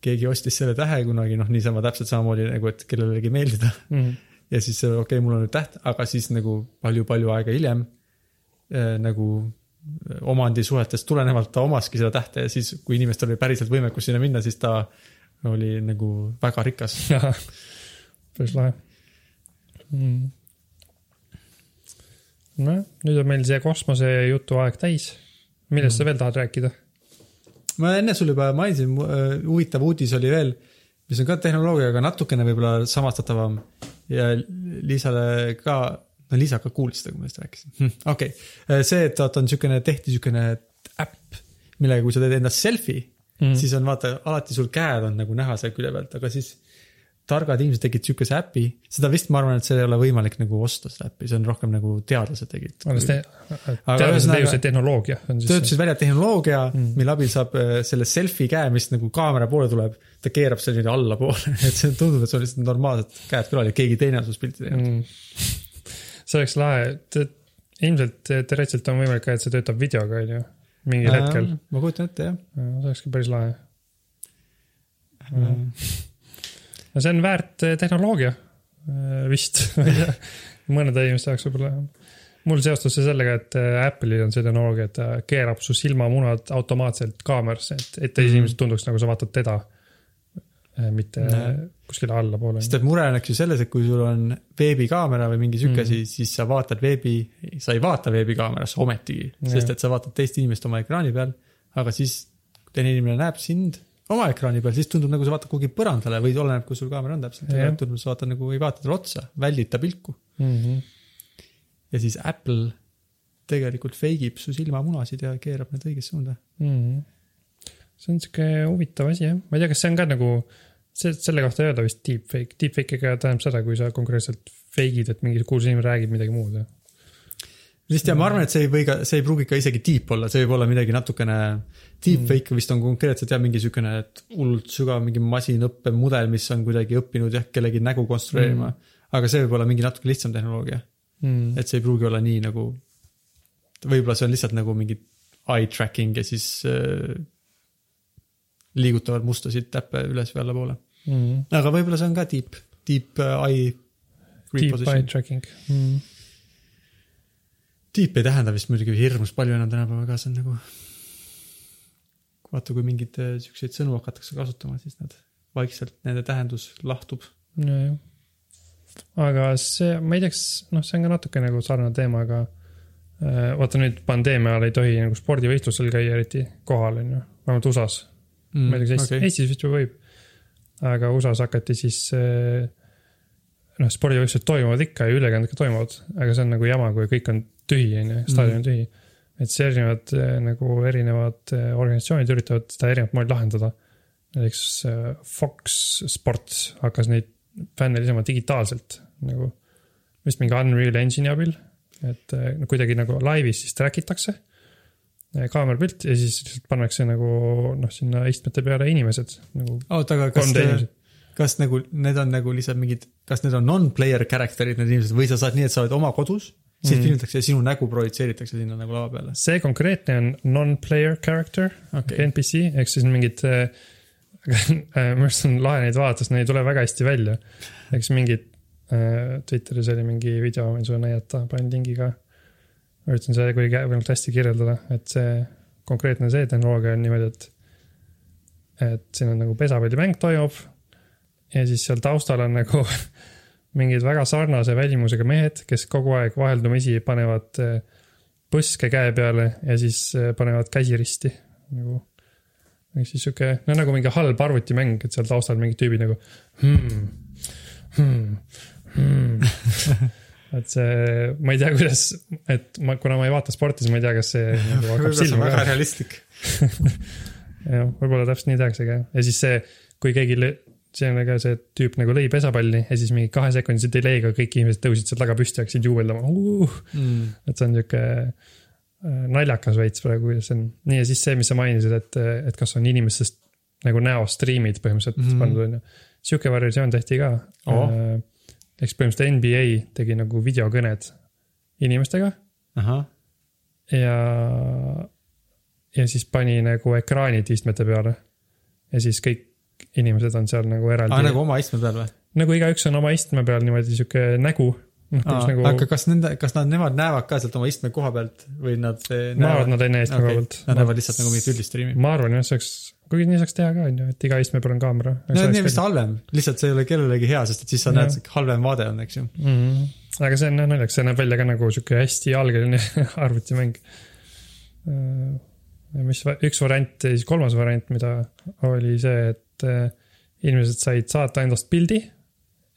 keegi ostis selle tähe kunagi, noh, niisama täpselt samamoodi nagu, et kellelegi meeldida. Mm. <laughs> ja siis okei okay,, mul on nüüd täht, aga siis nagu palju-palju aega hiljem äh, nagu äh, omandisuhetest tulenevalt ta omaski seda tähte ja siis, kui inimestel oli päriselt võimekus sinna minna, siis ta oli nagu väga rikas. <laughs> lahe mm.. nojah, nüüd on meil see kosmosejutu aeg täis. millest sa veel tahad rääkida? ma enne sul juba mainisin, huvitav uudis oli veel, mis on ka tehnoloogiaga natukene võib-olla samastatavam ja Liisale ka, no Liisa ka kuulis seda, kui ma sellest rääkisin. okei, see, et vaata on siukene, tehti siukene äpp, millega, kui sa teed endast selfie mm., siis on vaata alati sul käed on nagu näha seal külje pealt, aga siis targad inimesed tegid siukese äpi, seda vist ma arvan, et seal ei ole võimalik nagu osta seda äppi, see on rohkem nagu teadlased tegid. teadlased leiavad, see tehnoloogia töötasid välja tehnoloogia mm., mille abil saab äh, selle selfie käe, mis nagu kaamera poole tuleb, ta keerab selle niimoodi allapoole, <laughs> et see tundub, et see on lihtsalt normaalsed käed kõrval ja keegi teine on sinust pilti teinud mm.. see oleks lahe, et ilmselt teoreetiliselt on võimalik ka, et see töötab videoga, on ju, mingil hetkel. ma kujutan ette, jah see olekski päris lahe. mm.. No see on väärt eh, tehnoloogia eh, vist, <laughs> mõnede inimeste jaoks võib-olla. mul seostus see sellega, et eh, Apple'il on see tehnoloogia, et ta keerab su silmamunad automaatselt kaamerasse, et, et teised Mhm. inimesed tunduks nagu sa vaatad teda. mitte Näe. kuskile allapoole. sest et mure on eks ju selles, et kui sul on veebikaamera või mingi sihuke Mm. asi, siis sa vaatad veebi, sa ei vaata veebikaamerasse ometigi, sest et sa vaatad teist inimest oma ekraani peal, aga siis teine inimene näeb sind oma ekraani peal, siis tundub nagu sa vaatad kuhugi põrandale või oleneb, kus sul kaamera on täpselt tundub, sa vaatad nagu ei vaata talle otsa, väldid ta pilku Mm -hmm. ja siis Apple tegelikult fake ib su silmamunasid ja keerab need õigesse suunda. mm. -hmm. see on sihuke huvitav asi jah, ma ei tea, kas see on ka nagu, see, selle kohta ei öelda vist deepfake, deepfake'iga tähendab seda, kui sa konkreetselt fake'id, et mingi kuulsus inimene räägib midagi muud jah. Vist ja ma arvan, et see ei või ka, see ei pruugi ka isegi deep olla, see võib olla midagi natukene, deepfake vist on konkreetselt jah, mingi siukene, et hullult sügav mingi masinõppemudel, mis on kuidagi õppinud jah, kellegi nägu konstrueerima mm.. aga see võib olla mingi natuke lihtsam tehnoloogia, Mm. et see ei pruugi olla nii nagu, võib-olla see on lihtsalt nagu mingi eye tracking ja siis äh, liigutavad mustasid täppe üles või allapoole. Mm. aga võib-olla see on ka deep, deep äh, eye Deep eye tracking mm.. Deep ei tähenda vist muidugi hirmus palju enam tänapäeval ka, see on nagu. vaata, kui mingeid äh, siukseid sõnu hakatakse kasutama, siis nad vaikselt, nende tähendus lahtub. nojah. aga see, ma ei tea, kas noh, see on ka natuke nagu sarnane teema, aga äh, vaata nüüd pandeemia ajal ei tohi nagu spordivõistlusel käia eriti kohal, on ju, vähemalt USA-s mm,. ma ei tea, kas Eestis okay., Eestis vist juba võib. aga USA-s hakati siis äh, noh, spordivõistlused toimuvad ikka ja ülekanded ka toimuvad, aga see on nagu jama, kui kõik on tühi, on ju, staadion on tühi. et siis erinevad äh, nagu erinevad äh, organisatsioonid üritavad seda erinevat moodi lahendada. näiteks äh, Fox Sports hakkas neid fänne lisama digitaalselt nagu vist mingi Unreal Engine'i abil, et no kuidagi nagu laivis siis track itakse kaamerapilt ja siis lihtsalt pannakse nagu noh, sinna istmete peale inimesed nagu oota, aga kas 3D, inimesed. kas nagu need on nagu lihtsalt mingid, kas need on non-player character'id, need inimesed või sa saad nii, et sa oled oma kodus, siis Mm. filmitakse ja sinu nägu projitseeritakse sinna nagu lava peale. see konkreetne on non-player character okay., NPC ehk siis mingid äh,. minu arust on lahe neid vaadata, sest need ei tule väga hästi välja. eks mingid äh, Twitteris oli mingi video, võin sulle näidata, panen lingi ka. ma üritan seda kuidagi võimalikult hästi kirjeldada, et see konkreetne see tehnoloogia on niimoodi, et. et siin on nagu pesapallimäng toimub. ja siis seal taustal on nagu <laughs> mingid väga sarnase välimusega mehed, kes kogu aeg vaheldumisi panevad äh, põske käe peale ja siis äh, panevad käsi risti nagu. ehk siis sihuke, no nagu mingi halb arvutimäng, et seal taustal mingid tüübid nagu hmm,. Hmm, hmm. <laughs> et see, ma ei tea, kuidas, et ma, kuna ma ei vaata sporti, siis ma ei tea, kas see <laughs> nagu hakkab silma väga ka. realistlik. <laughs> jah, võib-olla täpselt nii tehaksegi jah, ja siis see, kui keegi, see on ka see tüüp nagu lõi pesapalli ja siis mingi kahesekundise delay'ga kõik inimesed tõusid sealt taga püsti hakkasid juubeldama uh,. Mm. et see on sihuke äh, naljakas veits praegu, kuidas see on. nii ja siis see, mis sa mainisid, et, et kas on inimestest nagu näostriimid põhimõtteliselt mm pandud on ju. sihuke variatsioon tehti ka oh.. eks põhimõtteliselt NBA tegi nagu videokõned inimestega ja, ja siis pani nagu ekraanid istmete peale. ja siis kõik inimesed on seal nagu eraldi aa nagu oma istme peal või? nagu igaüks on oma istme peal niimoodi sihuke nägu. noh, kus nagu aga kas nende, kas nad, nemad näevad ka sealt oma istme koha pealt või nad eh, ma arvan, et nad ei näe istme koha okay. pealt. Nad näevad lihtsalt nagu mingit üldist striimi. ma arvan jah, see oleks, kuigi nii saaks teha ka on ju, et iga istme peal on kaamera. no nii on vist halvem, lihtsalt see ei ole kellelegi hea, sest et siis sa Jah. näed, halvem vaade on, eks ju. mm. -hmm. aga see on jah naljakas, see näeb välja ka nagu sihuke hästi algeline <laughs> arvutimäng. mis, üks variant ja siis kolmas variant, mida oli see, et äh, inimesed said saata endast pildi.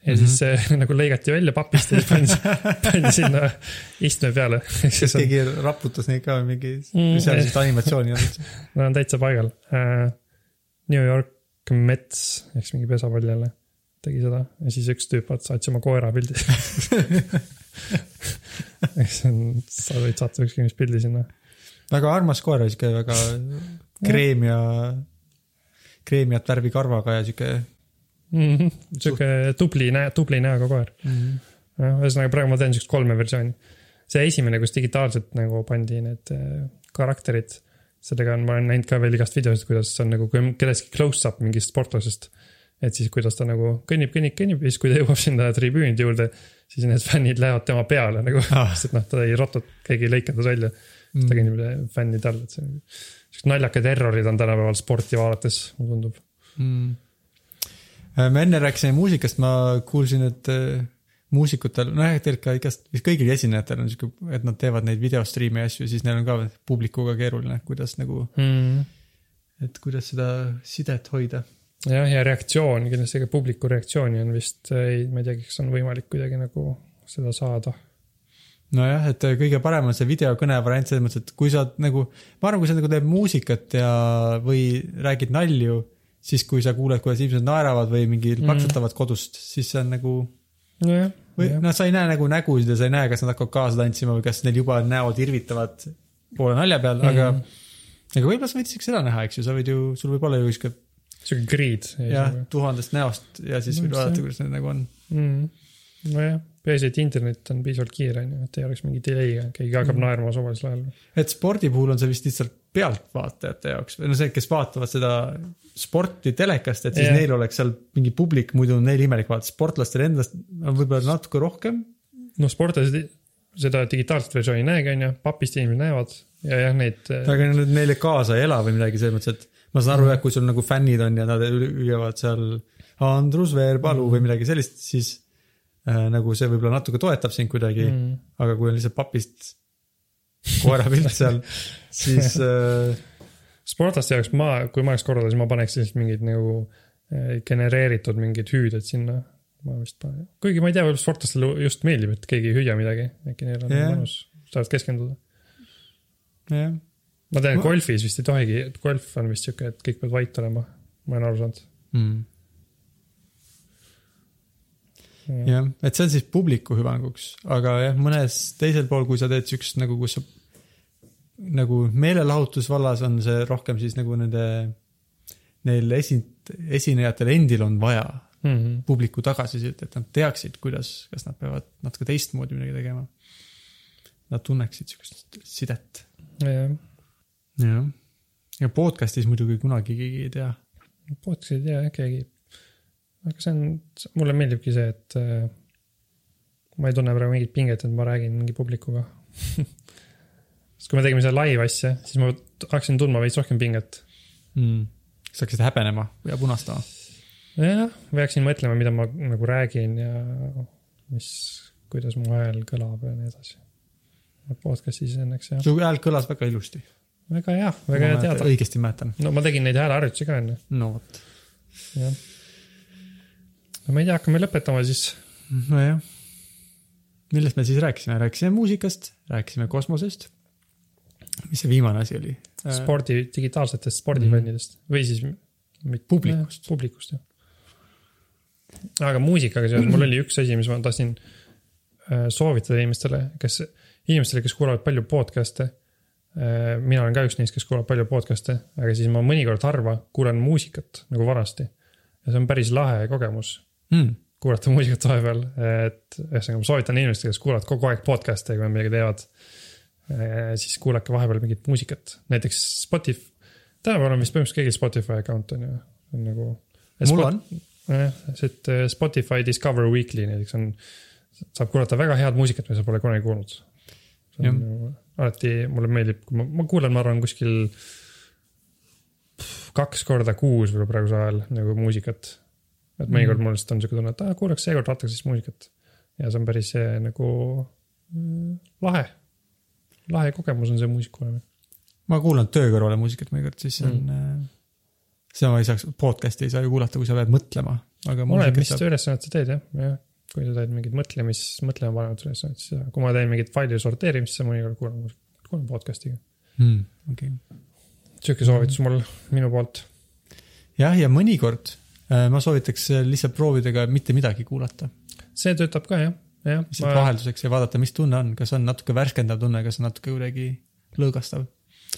ja mm -hmm. siis see <laughs> nagu lõigati välja papist ja siis pandi, <laughs> pandi sinna istme peale. <laughs> kas keegi raputas neid ka või mingi Mm,, seal sellist animatsiooni ei olnud? Nad on täitsa paigal uh,. New York Mets ehk siis mingi pesapall jälle tegi seda ja siis üks tüüp saatis oma koera pildi. ehk see on, sa võid saata ükskõik mis pildi sinna. väga armas koer, sihuke väga kreem ja, kreemiat värvi karvaga ja sihuke Mhm. sihuke tubli näo, tubli näoga koer. jah, ühesõnaga praegu ma teen siukest kolme versiooni. see esimene, kus digitaalselt nagu pandi need äh, karakterid, sellega on, ma olen näinud ka veel igast videosid, kuidas on nagu, kellestki close-up mingist sportlasest. et siis, kuidas ta nagu kõnnib, kõnnib, kõnnib ja siis, kui ta jõuab sinna tribüünide juurde, siis need fännid lähevad tema peale nagu Ah. sest noh, ta ei rotu, keegi ei lõika ta välja. ta kõnnib fännide all, et see on, siuksed naljakad errorid on tänapäeval sporti vaadates, mulle tundub. mm.. me enne rääkisime muusikast, ma kuulsin, et äh, muusikutel, noh tegelikult ka igast, kõigil esinejatel on sihuke, et nad teevad neid videostriime ja asju, siis neil on ka publikuga keeruline, kuidas nagu, mm.. et kuidas seda sidet hoida. jah, ja reaktsioon, kindlasti ka publiku reaktsiooni on vist, ei, ma ei teagi, kas on võimalik kuidagi nagu seda saada. nojah, et kõige parem on see videokõne variant selles mõttes, et kui sa nagu, ma arvan, kui sa nagu teed muusikat ja, või räägid nalju, siis kui sa kuuled, kuidas inimesed naeravad või mingi Mhm. plaksutavad kodust, siis see on nagu nojah, või noh, sa ei näe nagu nägusid ja sa ei näe, kas nad hakkavad kaasa tantsima või kas neil juba näod irvitavad poole nalja peal, aga Mhm. aga võib-olla sa võid isegi seda näha, eks ju, sa võid ju, sul võib olla ju sihuke sihuke grid. jah, tuhandest näost ja siis No võid vaadata, kuidas need nagu on. mm.. nojah, peaasi, et internet on piisavalt kiire, on ju, et ei oleks mingi delay'ga, keegi hakkab mm. naerma suvalisel ajal. et spordi puhul on see vist lihtsalt pealtvaatajate jaoks või no see, kes vaatavad seda sporti telekast, et siis yeah. neil oleks seal mingi publik, muidu on neil imelik vaadata, sportlastel endast on võib-olla natuke rohkem. noh, sportlased seda digitaalset versiooni ei näegi, on ju, papist inimesed näevad ja jah, neid. aga nad neile kaasa ei ela või midagi selles mõttes, et ma saan aru jah, kui sul nagu fännid on ja nad hüüavad seal Andrus Veerpalu või midagi sellist, siis nagu see võib-olla natuke toetab sind kuidagi mm., mm. aga kui on lihtsalt papist koerapilt <laughs> seal, siis <laughs> äh, sportlaste jaoks ma, kui ma oleks korraldaja, siis ma paneks lihtsalt mingid nagu eh, genereeritud mingid hüüded sinna. ma vist panen, kuigi ma ei tea, võib-olla sportlastele just meeldib, et keegi ei hüüa midagi, äkki neil on yeah. mõnus, saavad keskenduda. jah, ma tean Ma-, golfis vist ei tohigi, golf on vist sihuke, et kõik peavad vait olema, ma olen aru saanud. mm. jah, et see on siis publiku hüvanguks, aga jah, mõnes teisel pool, kui sa teed siukest nagu, kus sa nagu meelelahutusvallas on see rohkem siis nagu nende, neil esi-, esinejatel endil on vaja Mm -hmm. publiku tagasisidet, et nad teaksid, kuidas, kas nad peavad natuke teistmoodi midagi tegema. Nad tunneksid siukest sidet. jah, jah, ja podcast'is muidugi kunagi keegi ei tea. podcast'i ei tea jah keegi. Aga see on, mulle meeldibki see, et äh, ma ei tunne praegu mingit pinget, et ma räägin mingi publikuga. <laughs> sest kui me tegime seda live asja, siis ma hakkasin tundma veits rohkem pinget. mm.. sa hakkasid häbenema ja punastama. jah, või hakkasin mõtlema, mida ma nagu räägin ja mis, kuidas mu hääl kõlab ja nii edasi. podcast'is õnneks jah, su hääl kõlas väga ilusti. väga hea, väga hea teada. õigesti mäletan. no ma tegin neid hääleharjutusi ka enne, no vot. jah. No ma ei tea, hakkame lõpetama siis. nojah. millest me siis rääkisime, rääkisime muusikast, rääkisime kosmosest. mis see viimane asi oli? spordi, digitaalsetest spordifännidest või siis. Publikust.. publikust jah. aga muusikaga seoses mul oli üks asi, mis ma tahtsin äh, soovitada inimestele, kes, inimestele, kes kuulavad palju podcast'e. mina olen ka üks neist, kes kuulab palju podcast'e, aga siis ma mõnikord harva kuulan muusikat nagu vanasti. ja see on päris lahe kogemus mm.. kuulata muusikat vahepeal, et ühesõnaga ma soovitan inimestele, kes kuulavad kogu aeg podcast'e, kui nad midagi teevad. siis kuulake vahepeal mingit muusikat, näiteks Spotify, tänapäeval on vist põhimõtteliselt kõigil Spotify account on ju, on nagu. mul on. et äh, Spotify Discover Weekly näiteks on, saab kuulata väga head muusikat, mida sa pole kunagi kuulnud. see on nagu alati mulle meeldib, kui ma, ma kuulan, ma arvan, kuskil kaks korda kuus võib-olla praegusel ajal nagu muusikat. Et mõnikord Mhm. mul lihtsalt on siuke tunne, et aa, kuulaks seekord vaataks siis muusikat. ja see on päris äh, nagu mm, lahe, lahe kogemus on see muusika kuulamine. ma kuulan töö kõrvale muusikat mõnikord, siis see on mm.. seda ma ei saaks, podcast'i ei saa ju kuulata, kui sa pead mõtlema, oleneb, mis saab. ülesannet sa teed jah, jah. kui sa teed mingit mõtlemis, mõtlema panevat ülesannet, siis jah. kui ma teen mingit faili sorteerimist, siis ma mõnikord kuulan kuulan podcast'iga. Mm, okei. sihuke soovitus mul minu poolt. jah, ja mõnikord äh, ma soovitaks äh, lihtsalt proovida ka mitte midagi kuulata. see töötab ka jah, jah. lihtsalt vahelduseks ja vaadata, mis tunne on, kas on natuke värskendav tunne, kas on natuke kuidagi lõõgastav.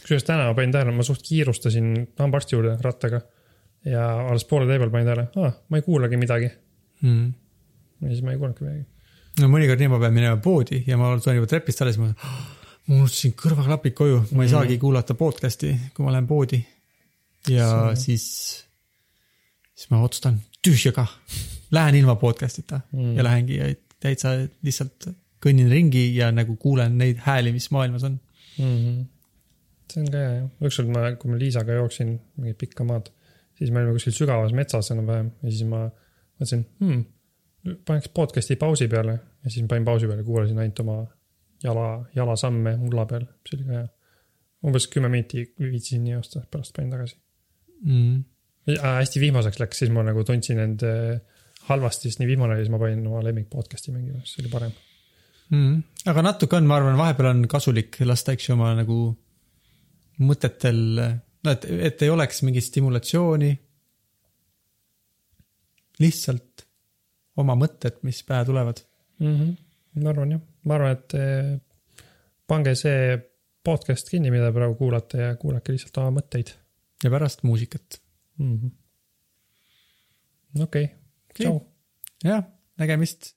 kusjuures täna ma panin tähele, ma suht kiirustasin hambaarsti juurde rattaga ja alles poole tee peal panin tähele, aa, ma ei kuulagi midagi. Mm. ja siis ma ei kuulnudki midagi. no mõnikord nii, ma pean minema poodi ja ma tulen juba trepist alla, siis ma, ma unustasin kõrvaklapid koju, ma ei Mhm. saagi kuulata podcast'i, kui ma lähen poodi. ja See- siis, siis ma otsustan tühjaga, lähen ilma podcast'ita Mm. ja lähengi ja täitsa lihtsalt kõnnin ringi ja nagu kuulen neid hääli, mis maailmas on. mm. -hmm. see on ka hea jah, ükskord ma, kui ma Liisaga jooksin mingit pikka maad, siis me olime kuskil sügavas metsas enam-vähem ja siis ma mõtlesin hmm,, paneks podcast'i pausi peale ja siis panin pausi peale, kuulasin ainult oma jala, jalasamme mulla peal, see oli ka hea. umbes kümme minti viitsisin nii osta, pärast panin tagasi mm.. äh,. Hästi vihmaseks läks, siis ma nagu tundsin end äh, halvasti, sest nii vihmane oli, siis ma panin oma lemmik podcast'i mängima, siis oli parem. Mm. aga natuke on, ma arvan, vahepeal on kasulik lasta, eks ju, oma nagu mõtetel, no et, et ei oleks mingit stimulatsiooni. lihtsalt oma mõtted, mis pähe tulevad. mm. -hmm. ma arvan jah, ma arvan, et eh, pange see podcast kinni, mida praegu kuulate ja kuulake lihtsalt oma mõtteid ja pärast muusikat. mm. -hmm. okei okay., tšau. jah, nägemist